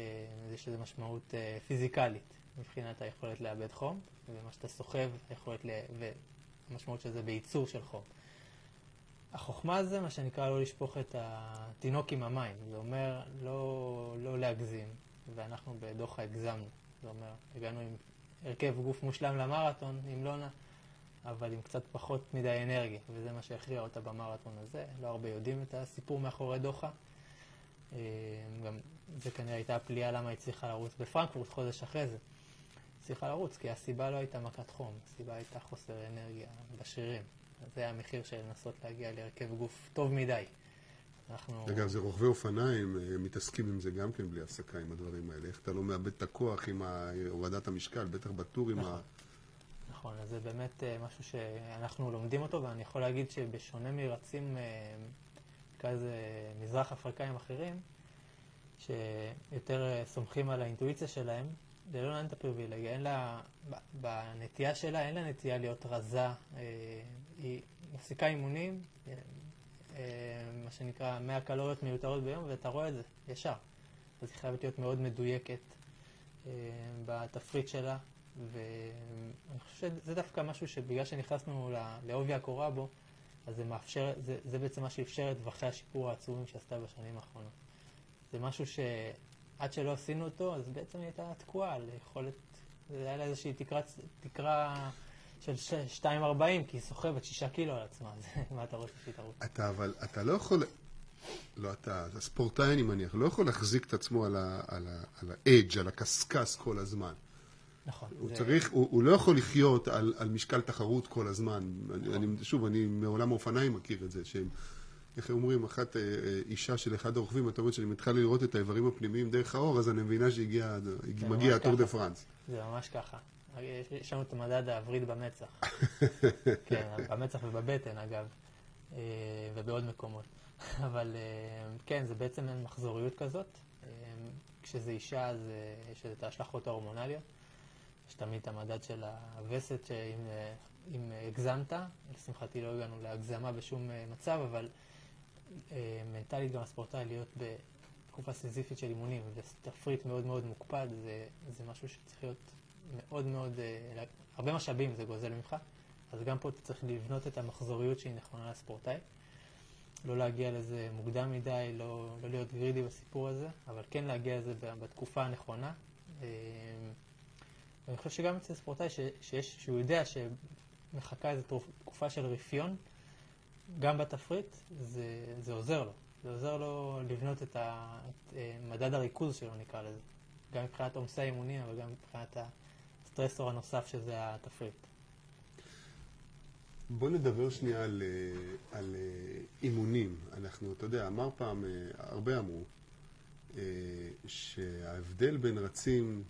יש לזה משמעות אה, פיזיקלית מבחינת היכולת לאבד חום, ומה שאתה סוחב, היכולת ל... והמשמעות של זה בייצור של חום. החוכמה זה מה שנקרא לא לשפוך את התינוק עם המים. זה אומר לא, לא להגזים, ואנחנו בדוחה הגזמנו. זה אומר, הגענו עם הרכב גוף מושלם למרתון, עם לונה, אבל עם קצת פחות מדי אנרגיה, וזה מה שהכריע אותה במרתון הזה. לא הרבה יודעים את הסיפור מאחורי דוחה. אה, גם זה כנראה הייתה הפליאה למה היא הצליחה לרוץ בפרנקפורט חודש אחרי זה. הצליחה לרוץ, כי הסיבה לא הייתה מכת חום, הסיבה הייתה חוסר אנרגיה בשרירים. זה היה המחיר של לנסות להגיע להרכב גוף טוב מדי. אנחנו... אגב, זה רוכבי אופניים, אה, מתעסקים עם זה גם כן בלי הפסקה, עם הדברים האלה. איך אתה לא מאבד את הכוח עם הורדת המשקל, בטח בטור עם ה... נכון. נכון, אז זה באמת אה, משהו שאנחנו לומדים אותו, ואני יכול להגיד שבשונה מרצים אה, כזה מזרח אפריקאים אחרים, שיותר סומכים על האינטואיציה שלהם, זה לא נותן את הפריבילגיה, אין לה, בנטייה שלה אין לה נטייה להיות רזה, אה, היא מפסיקה אימונים, אה, אה, מה שנקרא 100 קלוריות מיותרות ביום, ואתה רואה את זה ישר. אז היא חייבת להיות מאוד מדויקת בתפריט שלה, ואני חושב שזה דווקא משהו שבגלל שנכנסנו לעובי הקורה בו, אז זה מאפשר, זה, זה בעצם מה שאפשר את טווחי השיפור העצומים שעשתה בשנים האחרונות. זה משהו שעד שלא עשינו אותו, אז בעצם היא הייתה תקועה על יכולת, זה היה לה איזושהי תקרה, תקרה של ש- 2.40, כי היא סוחבת 6 קילו על עצמה, אז (laughs) מה אתה רוצה שהיא תרוץ? אתה אבל, אתה לא יכול... לא אתה, הספורטאי אני מניח, לא יכול להחזיק את עצמו על ה- על על על הקשקש כל הזמן. נכון. הוא זה- צריך, הוא, הוא לא יכול לחיות על, על משקל תחרות כל הזמן. אני, אני, שוב, אני מעולם האופניים מכיר את זה, שהם, איך אומרים, אחת אה, אה, אישה של אחד הרוכבים, אתה אומר שאני מתחילה לראות את האיברים הפנימיים דרך האור, אז אני מבינה שהגיע, זה מגיע ממש הטור. דה פרנס. זה ממש ככה. יש לנו את המדד הווריד במצח. (laughs) כן, במצח ובבטן אגב, אה, ובעוד מקומות. (laughs) אבל אה, כן, זה בעצם מעין מחזוריות כזאת. אה, כשזה אישה אז אה, יש את ההשלכות ההורמונליות. יש תמיד את המדד של הווסת, שאם אה, אם הגזמת, לשמחתי לא הגענו להגזמה בשום אה, מצב, אבל אה, מנטלית גם הספורטאי להיות בתקופה סיזיפית של אימונים ותפריט מאוד מאוד מוקפד, זה, זה משהו שצריך להיות מאוד מאוד, אה, הרבה משאבים זה גוזל ממך, אז גם פה אתה צריך לבנות את המחזוריות שהיא נכונה לספורטאי. לא להגיע לזה מוקדם מדי, לא, לא להיות גרידי בסיפור הזה, אבל כן להגיע לזה בתקופה הנכונה. אה, ואני חושב שגם אצל ספורטאי ש, שיש, שהוא יודע שמחכה איזו תקופה של רפיון, גם בתפריט, זה, זה עוזר לו. זה עוזר לו לבנות את, ה, את אה, מדד הריכוז שלו, נקרא לזה. גם מבחינת עומסי האימונים, אבל גם מבחינת הסטרסור הנוסף שזה התפריט. בוא נדבר שנייה על, אה, על אה, אימונים. אנחנו, אתה יודע, אמר פעם, הרבה אמרו, שההבדל בין רצים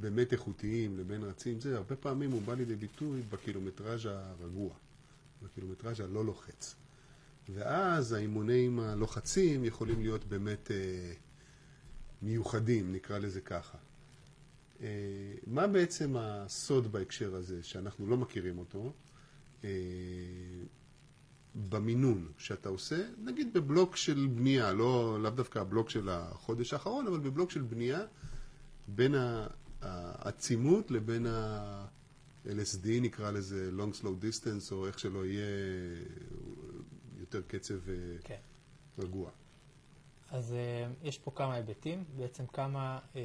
באמת איכותיים לבין רצים זה, הרבה פעמים הוא בא לידי ביטוי בקילומטראז' הרגוע, בקילומטראז' הלא לוחץ. ואז האימונים הלוחצים יכולים להיות באמת אה, מיוחדים, נקרא לזה ככה. אה, מה בעצם הסוד בהקשר הזה, שאנחנו לא מכירים אותו, אה, במינון שאתה עושה, נגיד בבלוק של בנייה, לא, לאו דווקא הבלוק של החודש האחרון, אבל בבלוק של בנייה, בין ה- העצימות לבין ה-LSD, נקרא לזה long slow distance, או איך שלא יהיה, יותר קצב אה, כן. רגוע. אז uh, יש פה כמה היבטים, בעצם כמה uh,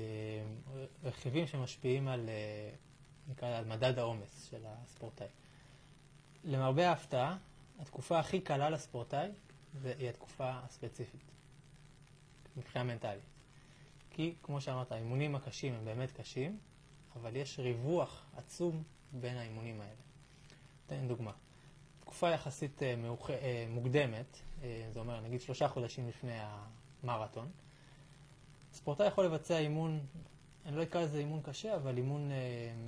רכיבים שמשפיעים על, נקרא, על מדד העומס של הספורטאי. למרבה ההפתעה, התקופה הכי קלה לספורטאי זה- היא התקופה הספציפית, מבחינה מנטלית. כי, כמו שאמרת, האימונים הקשים הם באמת קשים, אבל יש ריווח עצום בין האימונים האלה. אתן דוגמה. תקופה יחסית אה, מאוח... אה, מוקדמת, אה, זה אומר נגיד שלושה חודשים לפני המרתון, ספורטאי יכול לבצע אימון, אני לא אקרא לזה אימון קשה, אבל אימון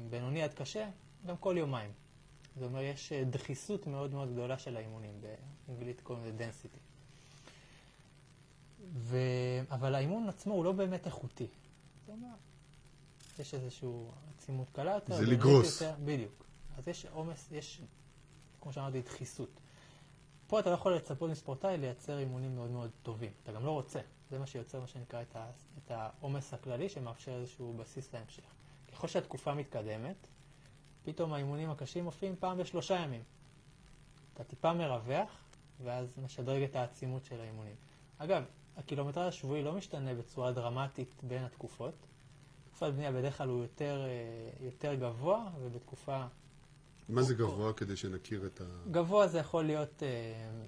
בינוני עד קשה, גם כל יומיים. זה אומר יש דחיסות מאוד מאוד גדולה של האימונים, באנגלית קוראים לזה density. ו... אבל האימון עצמו הוא לא באמת איכותי. זה אומר, יש איזושהי עצימות קלה יותר, זה לגרוס. יותר, בדיוק. אז יש עומס, יש, כמו שאמרתי, דחיסות. פה אתה לא יכול לצפות מספורטאי לייצר אימונים מאוד מאוד טובים. אתה גם לא רוצה. זה מה שיוצר, מה שנקרא, את, העומס הכללי שמאפשר איזשהו בסיס להמשך. ככל שהתקופה מתקדמת, פתאום האימונים הקשים מופיעים פעם בשלושה ימים. אתה טיפה מרווח, ואז משדרג את העצימות של האימונים. אגב, הקילומטר השבועי לא משתנה בצורה דרמטית בין התקופות. תקופת בנייה בדרך כלל הוא יותר, אה, יותר גבוה, ובתקופה מה זה גבוה כדי שנכיר את ה... גבוה זה יכול להיות אה,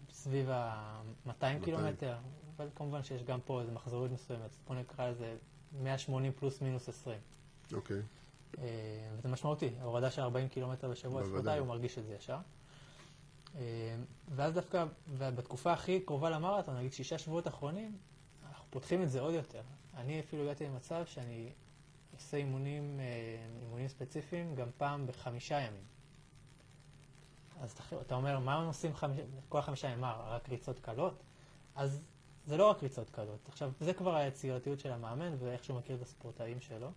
סביב ה-200 200. קילומטר, אבל כמובן שיש גם פה איזו מחזוריות מסוימת, בוא נקרא לזה 180 פלוס מינוס 20. אוקיי. אה, וזה משמעותי, הורדה של 40 קילומטר בשבוע, בוודאי. ספורטאי הוא מרגיש את זה ישר. ואז דווקא, ובתקופה הכי קרובה למרתון, נגיד שישה שבועות אחרונים, אנחנו פותחים את זה עוד יותר. אני אפילו הגעתי למצב שאני עושה אימונים, אה, אימונים ספציפיים גם פעם בחמישה ימים. אז אתה, אומר, מה הם עושים חמיש, כל החמישה ימים? מה, רק ריצות קלות? אז זה לא רק ריצות קלות. עכשיו, זה כבר היצירתיות של המאמן ואיך שהוא מכיר את הספורטאים שלו.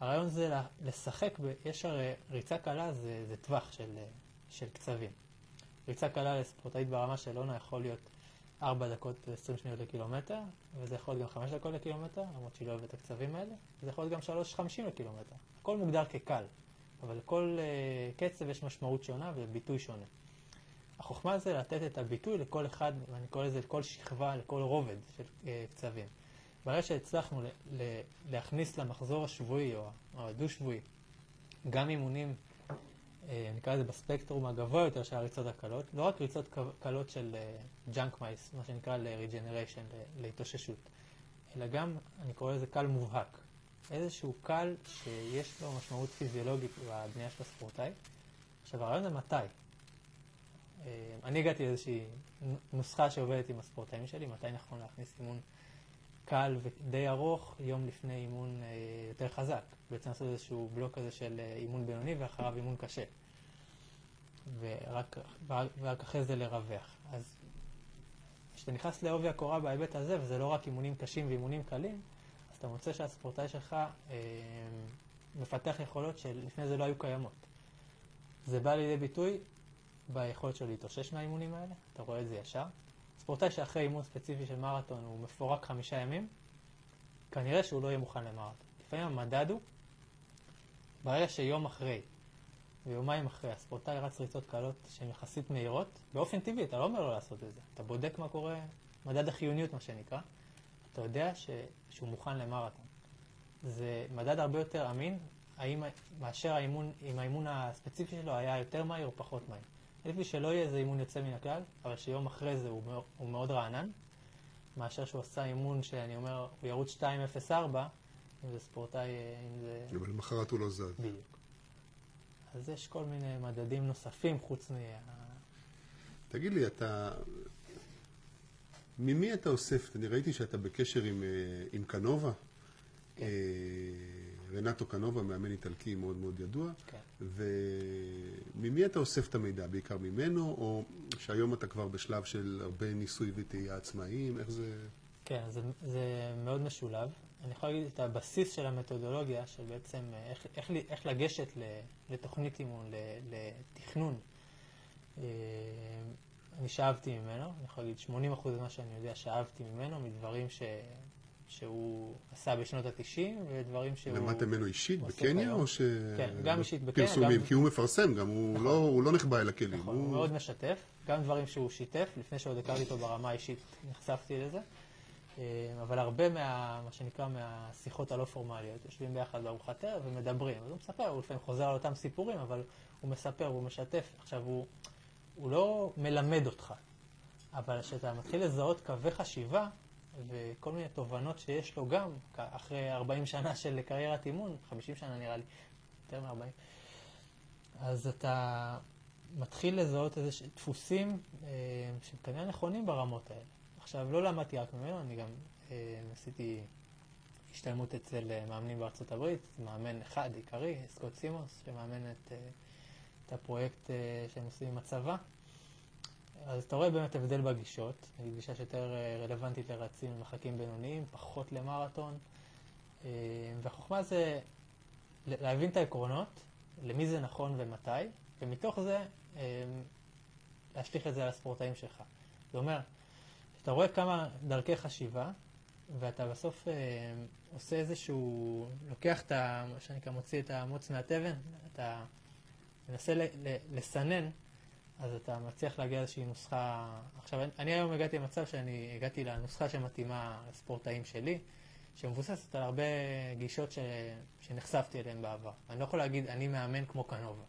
הרעיון זה לשחק, יש הרי ריצה קלה זה, זה טווח של, אה, של קצבים. ריצה קלה לספורטאית ברמה של אונה יכול להיות 4 דקות ו-20 שניות לקילומטר, וזה יכול להיות גם 5 דקות לקילומטר, למרות שהיא לא אוהבת את הקצבים האלה, וזה יכול להיות גם 3.50 לקילומטר. הכל מוגדר כקל, אבל לכל uh, קצב יש משמעות שונה וביטוי שונה. החוכמה זה לתת את הביטוי לכל אחד, ואני קורא לזה לכל שכבה, לכל רובד של uh, קצבים. ברגע שהצלחנו ל- ל- להכניס למחזור השבועי או, או הדו-שבועי גם אימונים אה, נקרא לזה בספקטרום הגבוה יותר של הריצות הקלות, לא רק ריצות קלות של junk miles, מה שנקרא ל-regeneration, להתאוששות, אלא גם, אני קורא לזה קל מובהק. איזשהו קל שיש לו משמעות פיזיולוגית בבנייה של הספורטאי. עכשיו, הרעיון זה מתי. אה, אני הגעתי לאיזושהי נוסחה שעובדת עם הספורטאים שלי, מתי נכון להכניס אימון קל ודי ארוך יום לפני אימון אה, יותר חזק. בעצם לעשות איזשהו בלוק כזה של אה, אימון בינוני ואחריו אימון קשה. ורק, ורק אחרי זה לרווח. אז כשאתה נכנס לעובי הקורה בהיבט הזה, וזה לא רק אימונים קשים ואימונים קלים, אז אתה מוצא שהספורטאי שלך אה, מפתח יכולות שלפני זה לא היו קיימות. זה בא לידי ביטוי ביכולת שלו להתאושש מהאימונים האלה, אתה רואה את זה ישר. ספורטאי שאחרי אימון ספציפי של מרתון הוא מפורק חמישה ימים, כנראה שהוא לא יהיה מוכן למרתון. לפעמים המדד הוא, ברגע שיום אחרי ויומיים אחרי הספורטאי רץ ריצות קלות שהן יחסית מהירות, באופן טבעי, אתה לא אומר לו לעשות את זה. אתה בודק מה קורה, מדד החיוניות מה שנקרא, אתה יודע ש... שהוא מוכן למרתון. זה מדד הרבה יותר אמין, האם, מאשר האימון, אם האימון הספציפי שלו היה יותר מהיר או פחות מהיר. לי שלא יהיה איזה אימון יוצא מן הכלל, אבל שיום אחרי זה הוא, הוא מאוד רענן, מאשר שהוא עשה אימון שאני אומר, הוא ירוץ 2.04, אם זה ספורטאי, אם זה... אבל למחרת הוא לא זז. בדיוק. אז יש כל מיני מדדים נוספים חוץ מה... תגיד לי, אתה... ממי אתה אוסף? אני ראיתי שאתה בקשר עם, אה, עם קנובה. כן. אה, רנטו קנובה, מאמן איטלקי מאוד מאוד ידוע. כן. וממי אתה אוסף את המידע? בעיקר ממנו, או שהיום אתה כבר בשלב של הרבה ניסוי וטעייה עצמאיים? איך זה... כן, זה, זה מאוד משולב. אני יכול להגיד את הבסיס של המתודולוגיה, של בעצם אה, איך, איך, איך לגשת לתוכנית אימון, לתכנון. אה, אני שאבתי ממנו, אני יכול להגיד 80% ממה שאני יודע שאבתי ממנו, מדברים ש... שהוא עשה בשנות ה-90 ודברים שהוא... למדת ממנו אישית בקניה או ש... כן, גם אישית בקניה. פרסומים, גם... כי הוא מפרסם גם, הוא, נכון. לא, הוא לא נחבא אל הכלים. נכון, הוא... הוא מאוד משתף, גם דברים שהוא שיתף, לפני שעוד הכרתי אותו ברמה האישית נחשפתי לזה. אה, אבל הרבה מה... מה שנקרא מהשיחות הלא פורמליות, יושבים ביחד בארוחת ערב ומדברים. אז הוא מספר, הוא לפעמים חוזר על אותם סיפורים, אבל הוא מספר, הוא משתף. עכשיו, הוא, הוא לא מלמד אותך, אבל כשאתה מתחיל לזהות קווי חשיבה, וכל מיני תובנות שיש לו גם, אחרי 40 שנה של קריירת אימון, 50 שנה נראה לי, יותר מ-40, אז אתה מתחיל לזהות איזה דפוסים אה, שהם כנראה נכונים ברמות האלה. עכשיו, לא למדתי רק ממנו, אני גם אה, עשיתי השתלמות אצל אה, מאמנים בארצות הברית, מאמן אחד עיקרי, סקוט סימוס, שמאמן את, אה, את הפרויקט אה, שהם עושים עם הצבא. אז אתה רואה באמת הבדל בגישות, גישה שיותר אה, רלוונטית לרצים למחקים בינוניים, פחות למרתון. אה, והחוכמה זה להבין את העקרונות, למי זה נכון ומתי, ומתוך זה להשליך את זה על הספורטאים שלך. זה אומר, אתה רואה כמה דרכי חשיבה, ואתה בסוף עושה איזשהו, לוקח את ה... מה שנקרא, מוציא את המוץ מהתבן, אתה מנסה לסנן אז אתה מצליח להגיע לאיזושהי נוסחה... עכשיו, אני היום הגעתי למצב שאני הגעתי לנוסחה שמתאימה לספורטאים שלי, שמבוססת על הרבה גישות ש... שנחשפתי אליהן בעבר. אני לא יכול להגיד, אני מאמן כמו קנובה.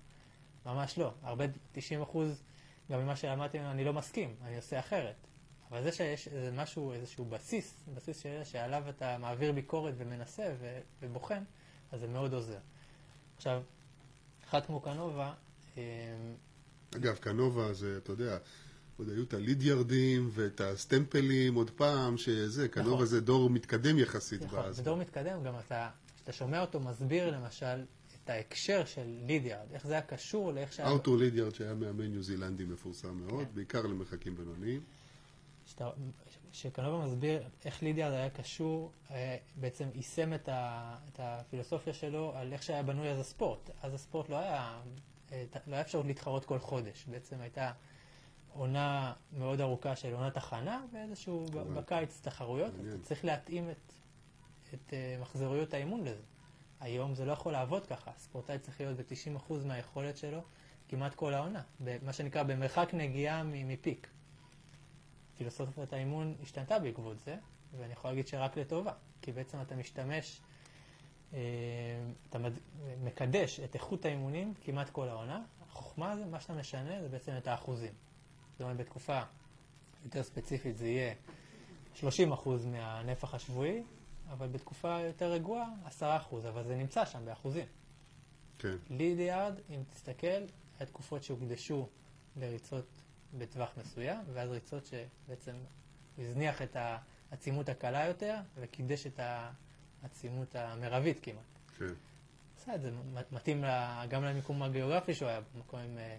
ממש לא. הרבה, 90 אחוז, גם ממה שלמדתי אני לא מסכים, אני עושה אחרת. אבל זה שיש איזה משהו, איזשהו בסיס, בסיס. שעליו אתה מעביר ביקורת ומנסה ו... ובוחן, אז זה מאוד עוזר. עכשיו, אחד כמו קנובה, אמ, אגב, קנובה זה, אתה יודע, עוד היו את הלידיארדים ואת הסטמפלים עוד פעם, שזה, קנובה נכון. זה דור מתקדם יחסית. נכון, זה דור מתקדם, גם אתה, כשאתה שומע אותו מסביר למשל את ההקשר של לידיארד, איך זה היה קשור לאיך שהיה... ארתור לידיארד שהיה מאמן ניו זילנדי מפורסם מאוד, כן. בעיקר למרחקים בינוניים. שקנובה מסביר איך לידיארד היה קשור, אה, בעצם יישם את, ה, את הפילוסופיה שלו על איך שהיה בנוי אז הספורט. אז הספורט לא היה לא היה אפשרות להתחרות כל חודש. בעצם הייתה עונה מאוד ארוכה של עונת הכנה, ואיזשהו בקיץ תחרויות. אתה צריך להתאים את, את uh, מחזוריות האימון לזה. היום זה לא יכול לעבוד ככה. ספורטאי צריך להיות ב-90% מהיכולת שלו כמעט כל העונה. מה שנקרא במרחק נגיעה מפיק. פילוסופיית האימון השתנתה בעקבות זה, ואני יכול להגיד שרק לטובה. כי בעצם אתה משתמש אה, אתה מקדש את איכות האימונים כמעט כל העונה, החוכמה זה, מה שאתה משנה זה בעצם את האחוזים. זאת אומרת, בתקופה יותר ספציפית זה יהיה 30 אחוז מהנפח השבועי, אבל בתקופה יותר רגועה 10 אחוז, אבל זה נמצא שם באחוזים. כן. ליד יארד, אם תסתכל, היה תקופות שהוקדשו לריצות בטווח מסוים, ואז ריצות שבעצם הזניח את העצימות הקלה יותר, וקידש את העצימות המרבית כמעט. כן. עשה את זה, מתאים גם למיקום הגיאוגרפי שהוא היה במקום עם, אה,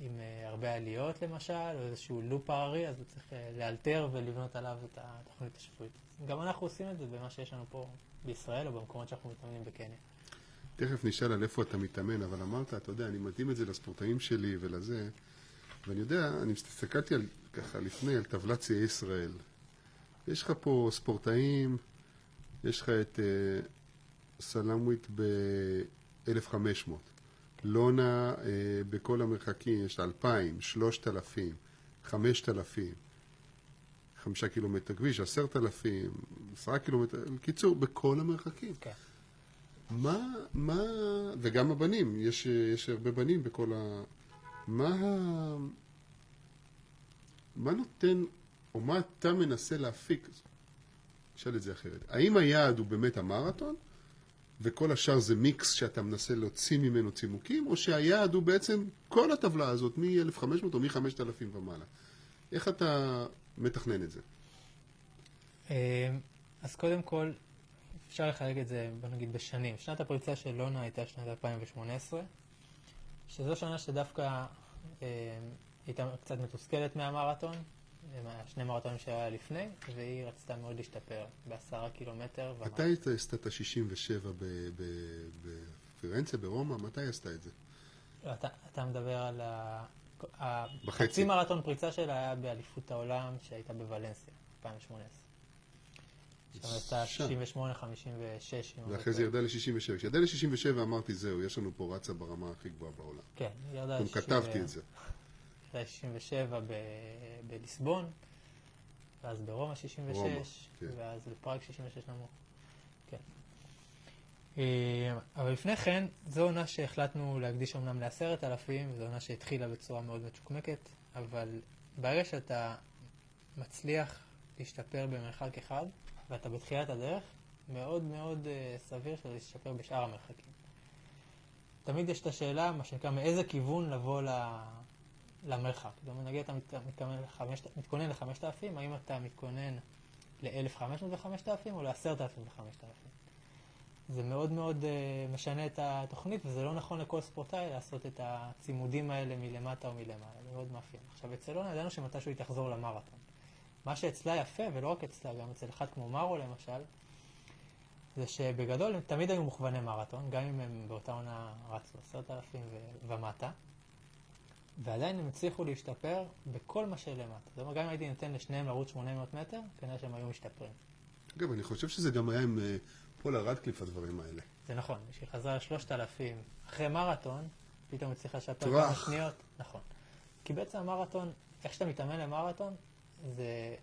עם אה, הרבה עליות למשל, או איזשהו לופ הררי, אז הוא צריך אה, לאלתר ולבנות עליו את התוכנית השבועית. גם אנחנו עושים את זה במה שיש לנו פה בישראל, או במקומות שאנחנו מתאמנים בקניה. תכף נשאל על איפה אתה מתאמן, אבל אמרת, אתה יודע, אני מתאים את זה לספורטאים שלי ולזה, ואני יודע, אני הסתכלתי על, ככה לפני, על טבלת שיאי ישראל. יש לך פה ספורטאים, יש לך את uh, סלמוויט ב-1500, לונה uh, בכל המרחקים, יש לה 2,000, 3,000, 5,000, חמישה קילומטר כביש, עשרת אלפים, עשרה קילומטר, בקיצור, בכל המרחקים. כן. מה, מה, וגם הבנים, יש, יש הרבה בנים בכל ה... מה. מה נותן, או מה אתה מנסה להפיק? נשאל את זה אחרת. האם היעד הוא באמת המרתון, וכל השאר זה מיקס שאתה מנסה להוציא ממנו צימוקים, או שהיעד הוא בעצם כל הטבלה הזאת, מ-1500 או מ-5000 ומעלה? איך אתה מתכנן את זה? אה, אז קודם כל, אפשר לחלק את זה, בוא נגיד, בשנים. שנת הפריצה של לונה הייתה שנת 2018, שזו שנה שדווקא אה, הייתה קצת מתוסכלת מהמרתון, מהשני מרתונים שהיה לפני, והיא רצתה מאוד להשתפר בעשרה קילומטר. מתי היא עשתה את ה-67 בפירנצה, ברומא? מתי היא עשתה את זה? אתה, אתה מדבר על. ה- בחצי. חצי מרתון פריצה שלה היה באליפות העולם שהייתה בוולנסיה, 2018. שם שם. 68, 56. אם אני לא ואחרי זה. ירדה ל-67. כשירדה ל-67 אמרתי, זהו, יש לנו פה רצה ברמה הכי גבוהה בעולם. כן, ירדה גם ל- כתבתי את זה. ירדה 67 ב- בליסבון, ואז ברומא 66, רומא, כן. ואז בפראג 66 נמוך. כן. אה, אבל לפני כן, זו עונה שהחלטנו להקדיש אמנם לעשרת אלפים, זו עונה שהתחילה בצורה מאוד מצ'וקמקת, אבל ברגע שאתה מצליח להשתפר במרחק אחד, ואתה בתחילת הדרך, מאוד מאוד אה, סביר שזה ישתפר בשאר המרחקים. תמיד יש את השאלה, מה שנקרא, מאיזה כיוון לבוא. למרחק. זאת אומרת, נגיד אתה מת- מתכוון לחמש- מתכונן ל-5,000, האם אתה מתכונן ל-1,500 ו-5,000 או ל-10,000 ו-5,000? זה מאוד מאוד uh, משנה את התוכנית, וזה לא נכון לכל ספורטאי לעשות את הצימודים האלה מלמטה או מלמעלה, זה מאוד מאפיין. עכשיו, אצל אונה ידענו שמתישהו היא תחזור למרתון. מה שאצלה יפה, ולא רק אצלה, גם אצל אחד כמו מרו למשל, זה שבגדול הם תמיד היו מוכווני מרתון, גם אם הם באותה עונה רצו עשרת אלפים ומטה, ועדיין הם הצליחו להשתפר בכל מה שלמטה. זאת אומרת, גם אם הייתי נותן לשניהם לרוץ 800 מטר, כנראה שהם היו משתפרים. אגב, אני חושב שזה גם היה עם אה, פולה רדקליף, הדברים האלה. זה נכון, כשהיא חזרה לשלושת אלפים אחרי מרתון, פתאום הצליחה לשפר. כמה שניות. נכון. כי בעצם המרתון, איך שאתה מתאמן למרתון, זה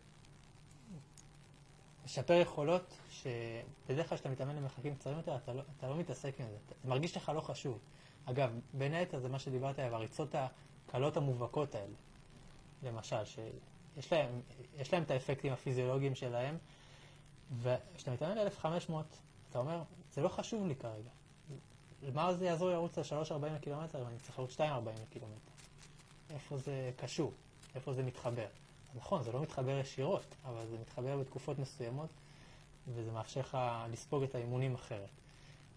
לשפר יכולות שבדרך כלל כשאתה מתאמן למרחקים קצרים יותר, אתה לא, אתה לא מתעסק עם זה. זה מרגיש לך לא חשוב. אגב, בין היתר זה מה שדיברת עליו, הריצות הקלות המובהקות האלה, למשל, שיש להם, להם את האפקטים הפיזיולוגיים שלהם, וכשאתה מתאמן ל-1500, אתה אומר, זה לא חשוב לי כרגע. מה זה יעזור לרוץ ל-3.40 קילומטר אם אני צריך לרוץ 2.40 קילומטר? איפה זה קשור? איפה זה מתחבר? נכון, זה לא מתחבר ישירות, אבל זה מתחבר בתקופות מסוימות, וזה מאפשר לך לספוג את האימונים אחרת.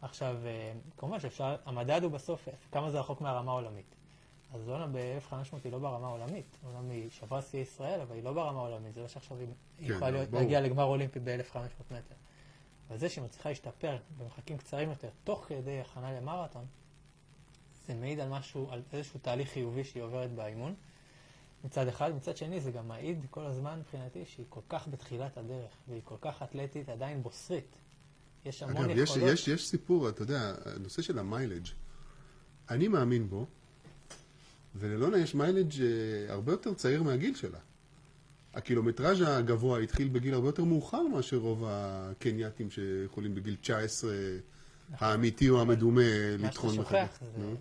עכשיו, אה, כמובן שאפשר, המדד הוא בסוף כמה זה רחוק מהרמה העולמית. אז זונה ב-1500 היא לא ברמה העולמית, אומנם היא שברה שיא ישראל, אבל היא לא ברמה העולמית, זה לא שעכשיו היא כן, יכולה להיות-. להגיע לגמר אולימפי ב-1500 מטר. אבל זה שהיא מצליחה להשתפר במרחקים קצרים יותר, תוך כדי הכנה למרתון, זה מעיד על משהו, על איזשהו תהליך חיובי שהיא עוברת באימון. מצד אחד, מצד שני זה גם מעיד כל הזמן מבחינתי שהיא כל כך בתחילת הדרך, והיא כל כך אתלטית, עדיין בוסרית. יש המון אגב, יש, יכולות. יש, יש סיפור, אתה יודע, הנושא של המיילג', אני מאמין בו, וללונה יש מיילג' אה, הרבה יותר צעיר מהגיל שלה. הקילומטראז' הגבוה התחיל בגיל הרבה יותר מאוחר מאשר רוב הקנייתים שיכולים בגיל 19, האמיתי או המדומה, מה שאתה לטחון שוכח מחדש. זה.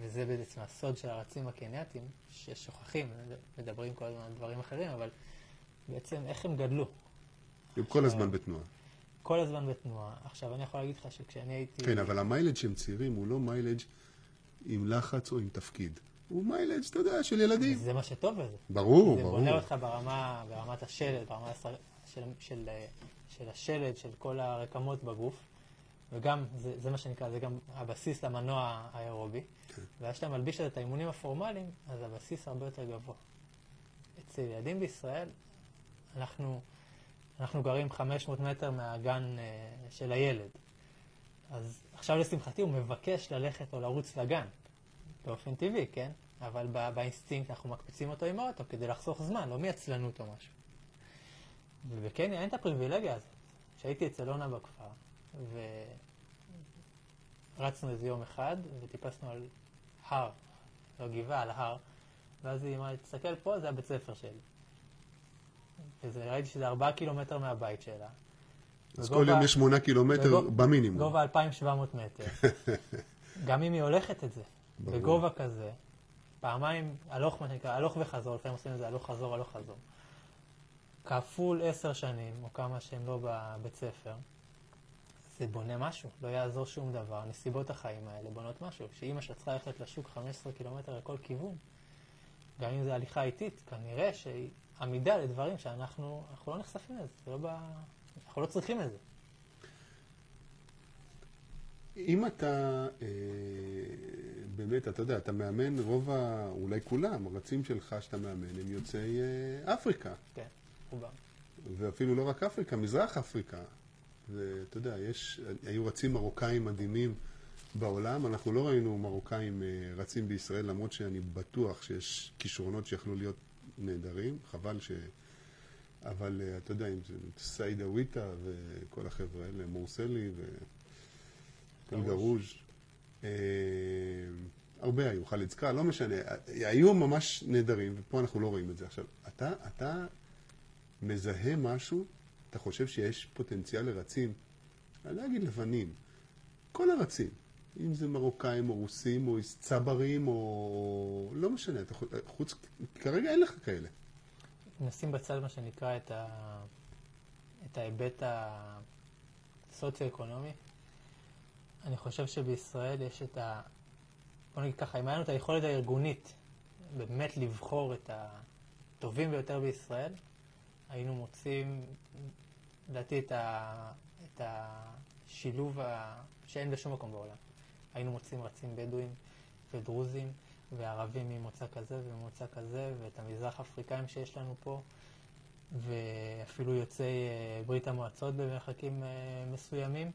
וזה בעצם הסוד של הרצים הקנייתיים, ששוכחים, מדברים כל הזמן על דברים אחרים, אבל בעצם איך הם גדלו. הם כל הזמן בתנועה. כל הזמן בתנועה. עכשיו, אני יכול להגיד לך שכשאני הייתי... כן, אבל המיילג' שהם צעירים הוא לא מיילג' עם לחץ או עם תפקיד. הוא מיילג', אתה יודע, של ילדים. זה מה שטוב בזה. ברור, זה ברור. זה בונה אותך ברמה, ברמת השלד, ברמה של, של, של, של השלד, של כל הרקמות בגוף. וגם, זה, זה מה שנקרא, זה גם הבסיס למנוע האירובי. כן. ואז כשאתה מלביש את האימונים הפורמליים, אז הבסיס הרבה יותר גבוה. אצל ילדים בישראל, אנחנו, אנחנו גרים 500 מטר מהגן אה, של הילד. אז עכשיו לשמחתי הוא מבקש ללכת או לרוץ לגן, באופן טבעי, כן? אבל בא, באינסטינקט אנחנו מקפיצים אותו עם האוטו כדי לחסוך זמן, לא מעצלנות או משהו. ובקניה אין את הפריבילגיה הזאת. כשהייתי אצל אונה בכפר, ורצנו איזה יום אחד, וטיפסנו על הר, לא גבעה, על הר, ואז היא אמרה, תסתכל פה, זה הבית ספר שלי. וראיתי שזה ארבעה קילומטר מהבית שלה. אז כל יום יש שמונה קילומטר במינימום. גובה 2,700 מטר. (laughs) גם אם היא הולכת את זה. בגובה כזה, פעמיים, הלוך, מה שנקרא, הלוך וחזור, לפעמים עושים את זה הלוך חזור, הלוך חזור. כפול עשר שנים, או כמה שהם לא בבית ספר, זה בונה משהו, לא יעזור שום דבר. נסיבות החיים האלה בונות משהו. שאימא צריכה ללכת לשוק 15 קילומטר לכל כיוון, גם אם זה הליכה איטית, כנראה שהיא עמידה לדברים שאנחנו אנחנו לא נחשפים לזה, זה לא ב... אנחנו לא צריכים את זה. אם אתה, אה, באמת, אתה יודע, אתה מאמן, רוב ה... אולי כולם, הרצים שלך שאתה מאמן, הם יוצאי אה, אפריקה. כן, רובם. ואפילו לא רק אפריקה, מזרח אפריקה. ואתה יודע, יש, היו רצים מרוקאים מדהימים בעולם, אנחנו לא ראינו מרוקאים אה, רצים בישראל, למרות שאני בטוח שיש כישרונות שיכלו להיות נהדרים, חבל ש... אבל אה, אתה יודע, אם זה סעיד אוויטה וכל החבר'ה האלה, מורסלי וגרוז', אה, הרבה היו, חאלד סקאר, לא משנה, היו ממש נהדרים, ופה אנחנו לא רואים את זה. עכשיו, אתה, אתה מזהה משהו, אתה חושב שיש פוטנציאל לרצים, אני לא אגיד לבנים, כל הרצים, אם זה מרוקאים או רוסים או צברים או... לא משנה, אתה, חו- חוץ, כרגע אין לך כאלה. נשים בצד מה שנקרא את, ה... את ההיבט הסוציו-אקונומי. אני חושב שבישראל יש את ה... בוא נגיד ככה, אם היה לנו את היכולת הארגונית באמת לבחור את הטובים ביותר בישראל, היינו מוצאים, לדעתי, את, ה... את השילוב ה... שאין בשום מקום בעולם. היינו מוצאים רצים בדואים ודרוזים וערבים ממוצא כזה וממוצא כזה, ואת המזרח אפריקאים שיש לנו פה, ואפילו יוצאי אה, ברית המועצות במרחקים אה, מסוימים.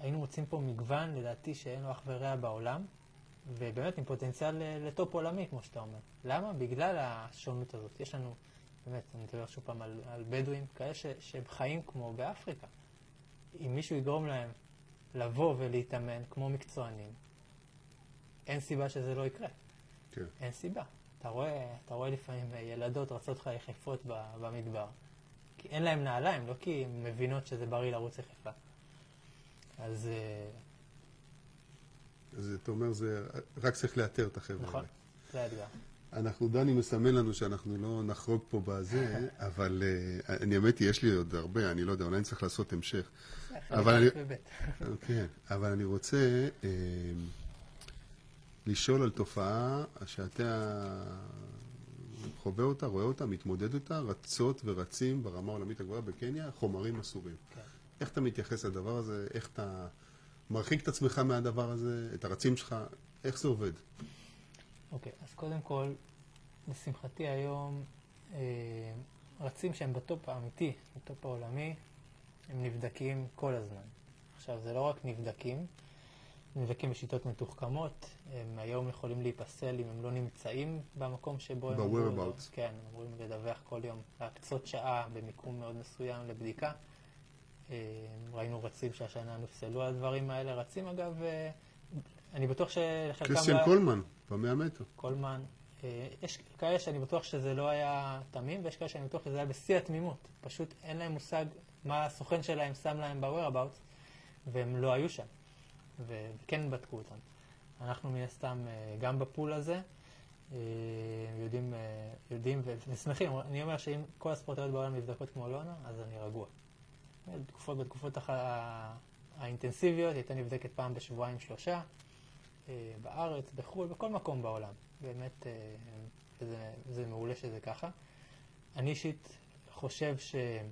היינו מוצאים פה מגוון, לדעתי, שאין לו אח ורע בעולם, ובאמת עם פוטנציאל אה, לטופ עולמי, כמו שאתה אומר. למה? בגלל השונות הזאת. יש לנו, באמת, אני מדבר שוב פעם על, על בדואים, כאלה ש, שהם חיים כמו באפריקה. אם מישהו יגרום להם לבוא ולהתאמן כמו מקצוענים, אין סיבה שזה לא יקרה. כן. אין סיבה. אתה רואה, אתה רואה לפעמים ילדות רצות לך יחפות במדבר. כי אין להם נעליים, לא כי הן מבינות שזה בריא לרוץ יחפה. אז אה, אז אתה אומר, זה רק צריך לאתר את החבר'ה נכון. זה האתגר. אנחנו, דני מסמן לנו שאנחנו לא נחרוג פה בזה, אבל אה, אני האמת היא, יש לי עוד הרבה, אני לא יודע, אולי אני צריך לעשות המשך. אבל אני-. כן, אבל אני רוצה אה, לשאול על תופעה שאתה חווה אותה, רואה אותה, מתמודד איתה, רצות ורצים ברמה העולמית הגבוהה בקניה, חומרים אסורים. כן. איך אתה מתייחס לדבר הזה? איך אתה מרחיק את עצמך מהדבר הזה, את הרצים שלך? איך זה עובד? אוקיי, אז קודם כל, לשמחתי היום, אה, רצים שהם ב top האמיתי, ב top העולמי, הם נבדקים כל הזמן. עכשיו, זה לא רק נבדקים, נבדקים בשיטות מתוחכמות, הם היום יכולים להיפסל אם הם לא נמצאים במקום שבו הם ב-whereabouts. כן, הם אמורים לדווח כל יום, להקצות שעה במיקום מאוד מסוים לבדיקה. אה, ראינו רצים שהשנה נפסלו על הדברים האלה. רצים, אגב, אה, אני בטוח שלחלקם... קריסטיאן לא- קולמן, במאה מטר. קולמן. אה, יש כאלה שאני בטוח שזה לא היה תמים, ויש כאלה שאני בטוח שזה היה בשיא התמימות. פשוט אין להם מושג מה הסוכן שלהם שם להם ב-whereabouts, והם לא היו שם. וכן בדקו אותם. אנחנו מן הסתם אה, גם בפול הזה, אה, יודעים, יודעים ושמחים. אני אומר שאם כל הספורטאיות בעולם נבדקות כמו לונה, אז אני רגוע. בתקופות, בתקופות הח... האינטנסיביות, היא הייתה נבדקת פעם בשבועיים שלושה, בארץ, בחו"ל, בכל מקום בעולם. באמת, זה, זה מעולה שזה ככה. אני אישית חושב שזה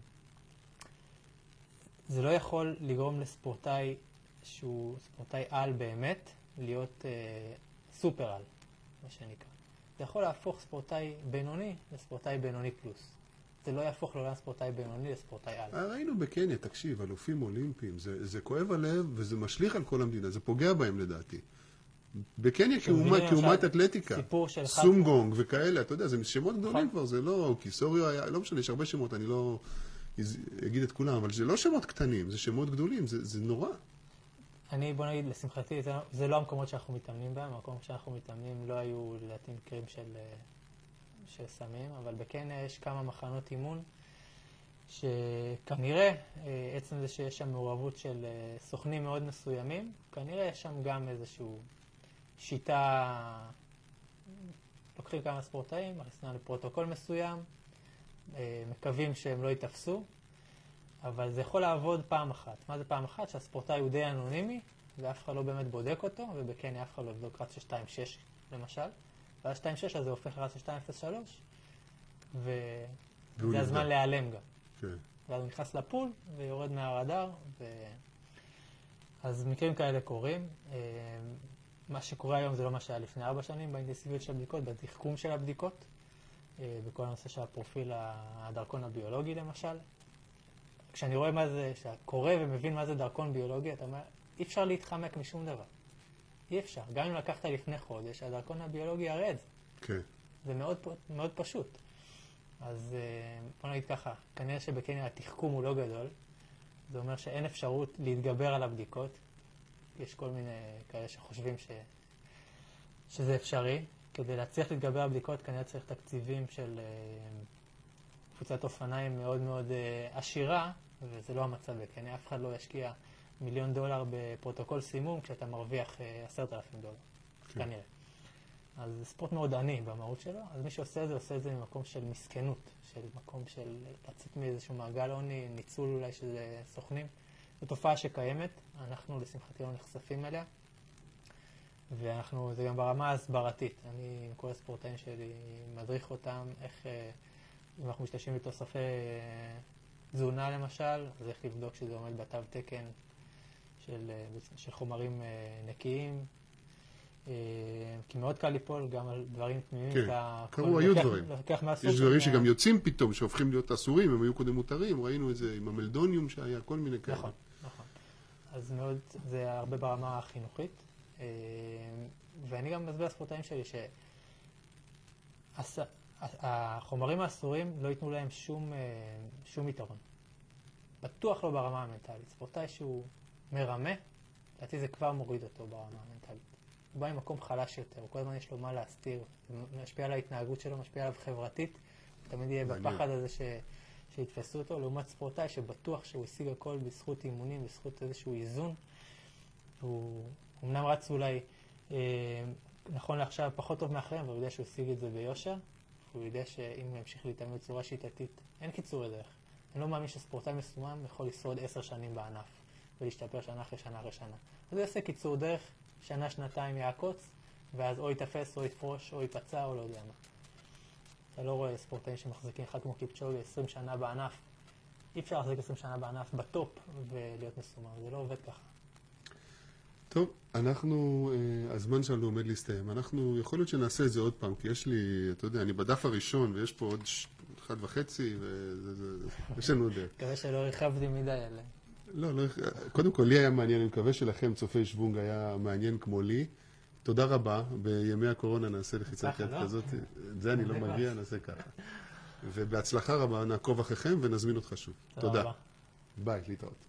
לא יכול לגרום לספורטאי שהוא ספורטאי על באמת, להיות אה, סופר על, מה שנקרא. זה יכול להפוך ספורטאי בינוני לספורטאי בינוני פלוס. זה לא יהפוך לעולם ספורטאי בינוני לספורטאי על. אה, ראינו בקניה, תקשיב, אלופים אולימפיים, זה, זה כואב הלב וזה משליך על כל המדינה, זה פוגע בהם לדעתי. בקניה כאומת אתלטיקה, סומגונג וכאלה, אתה יודע, זה שמות גדולים נכון. כבר, זה לא, קיסוריו היה, לא משנה, יש הרבה שמות, אני לא אגיד את כולם, אבל זה לא שמות קטנים, זה שמות גדולים, זה, זה נורא. אני, בוא נגיד, לשמחתי, זה, זה לא המקומות שאנחנו מתאמנים בהם, המקומות שאנחנו מתאמנים לא היו לדעתי מקרים של, אה, של סמים, אבל בקניה יש כמה מחנות אימון, שכנראה, אה, עצם זה שיש שם מעורבות של אה, סוכנים מאוד מסוימים, כנראה יש שם גם איזושהי שיטה, לוקחים כמה ספורטאים, מכניסים לפרוטוקול מסוים, מקווים שהם לא ייתפסו, אבל זה יכול לעבוד פעם אחת. מה זה פעם אחת? שהספורטאי הוא די אנונימי, ואף אחד לא באמת בודק אותו, ובקניה אף אחד לא יבדוק רץ של 2.6 למשל, ואז 2.6 הזה הופך רץ של 2.03, וזה הזמן להיעלם גם. כן. ואז הוא נכנס לפול ויורד מהרדאר, ו... אז מקרים כאלה קורים. מה שקורה היום זה לא מה שהיה לפני ארבע שנים באינטנסיביות של הבדיקות, בתחכום של הבדיקות, אה, בכל הנושא של הפרופיל הדרכון הביולוגי למשל. כשאני רואה מה זה, כשאתה קורא ומבין מה זה דרכון ביולוגי, אתה אומר, אי אפשר להתחמק משום דבר. אי אפשר. גם אם לקחת לפני חודש, הדרכון הביולוגי זה. כן. זה מאוד, מאוד פשוט. אז אה, בוא נגיד ככה, כנראה שבקניה התחכום הוא לא גדול. זה אומר שאין אפשרות להתגבר על הבדיקות. יש כל מיני כאלה שחושבים ש... שזה אפשרי. כדי להצליח להתגבר על הבדיקות כנראה צריך תקציבים של... אה, קבוצת אופניים מאוד מאוד אה, עשירה, וזה לא המצב בקניה, אף אחד לא ישקיע מיליון דולר בפרוטוקול סימום כשאתה מרוויח אה, עשרת אלפים דולר, כן. כנראה. אז זה ספורט מאוד עני במהות שלו, אז מי שעושה את זה, עושה את זה ממקום של מסכנות, של מקום של לצאת מאיזשהו מעגל עוני, ניצול אולי של סוכנים. זו תופעה שקיימת, אנחנו לשמחתי לא נחשפים אליה, ואנחנו, זה גם ברמה ההסברתית. אני עם כל הספורטאים שלי מדריך אותם איך... אם אנחנו משתמשים בתוספי אה, תזונה למשל, אז איך לבדוק שזה עומד בתו תקן של, אה, של חומרים אה, נקיים. כי מאוד קל ליפול גם על דברים תמימים. כן, קרו, היו דברים. יש דברים שגם יוצאים פתאום, שהופכים להיות אסורים, הם היו קודם מותרים, ראינו את זה עם המלדוניום שהיה, כל מיני כאלה. נכון. אז מאוד, זה הרבה ברמה החינוכית. ואני גם מסביר לספורטאים שלי ש... החומרים האסורים לא ייתנו להם שום, אה, שום יתרון. בטוח לא ברמה המנטלית. ספורטאי שהוא מרמה, לדעתי זה כבר מוריד אותו ברמה המנטלית. הוא בא ממקום חלש יותר, כל הזמן יש לו מה להסתיר, זה משפיע על ההתנהגות שלו, משפיע עליו חברתית, הוא תמיד יהיה בפחד הזה ש... שיתפסו אותו, לעומת ספורטאי שבטוח שהוא השיג הכל בזכות אימונים, בזכות איזשהו איזון. הוא אמנם רץ אולי, אה, נכון לעכשיו, פחות טוב מאחרים, אבל הוא יודע שהוא השיג את זה ביושר, הוא יודע שאם הוא ימשיך להתאמן בצורה שיטתית, אין קיצורי דרך. אני לא מאמין שספורטאי מסומם יכול לשרוד עשר שנים בענף ולהשתפר שנה אחרי שנה אחרי שנה. אז הוא יעשה קיצור דרך, שנה, שנתיים יעקוץ, ואז או יתפס או יפרוש או ייפצע או לא יודע מה. אתה לא רואה ספורטאים שמחזיקים אחד כמו קיפצ'וגי 20 שנה בענף. אי אפשר להחזיק 20 שנה בענף בטופ ולהיות מסומם, זה לא עובד ככה. טוב, אנחנו, uh, הזמן שלנו עומד להסתיים. אנחנו, יכול להיות שנעשה את זה עוד פעם, כי יש לי, אתה יודע, אני בדף הראשון ויש פה עוד ש... אחד וחצי, ויש לנו דרך. מקווה שלא הרחבתי מדי עליהם. לא, לא, קודם כל, לי היה מעניין, אני מקווה שלכם, צופי שוונג, היה מעניין כמו לי. תודה רבה, בימי הקורונה נעשה לחיצת יד לא? כזאת, את זה אני לא מגיע, נעשה ככה. ובהצלחה רבה, נעקוב אחריכם ונזמין אותך שוב. תודה. ביי, להתראות.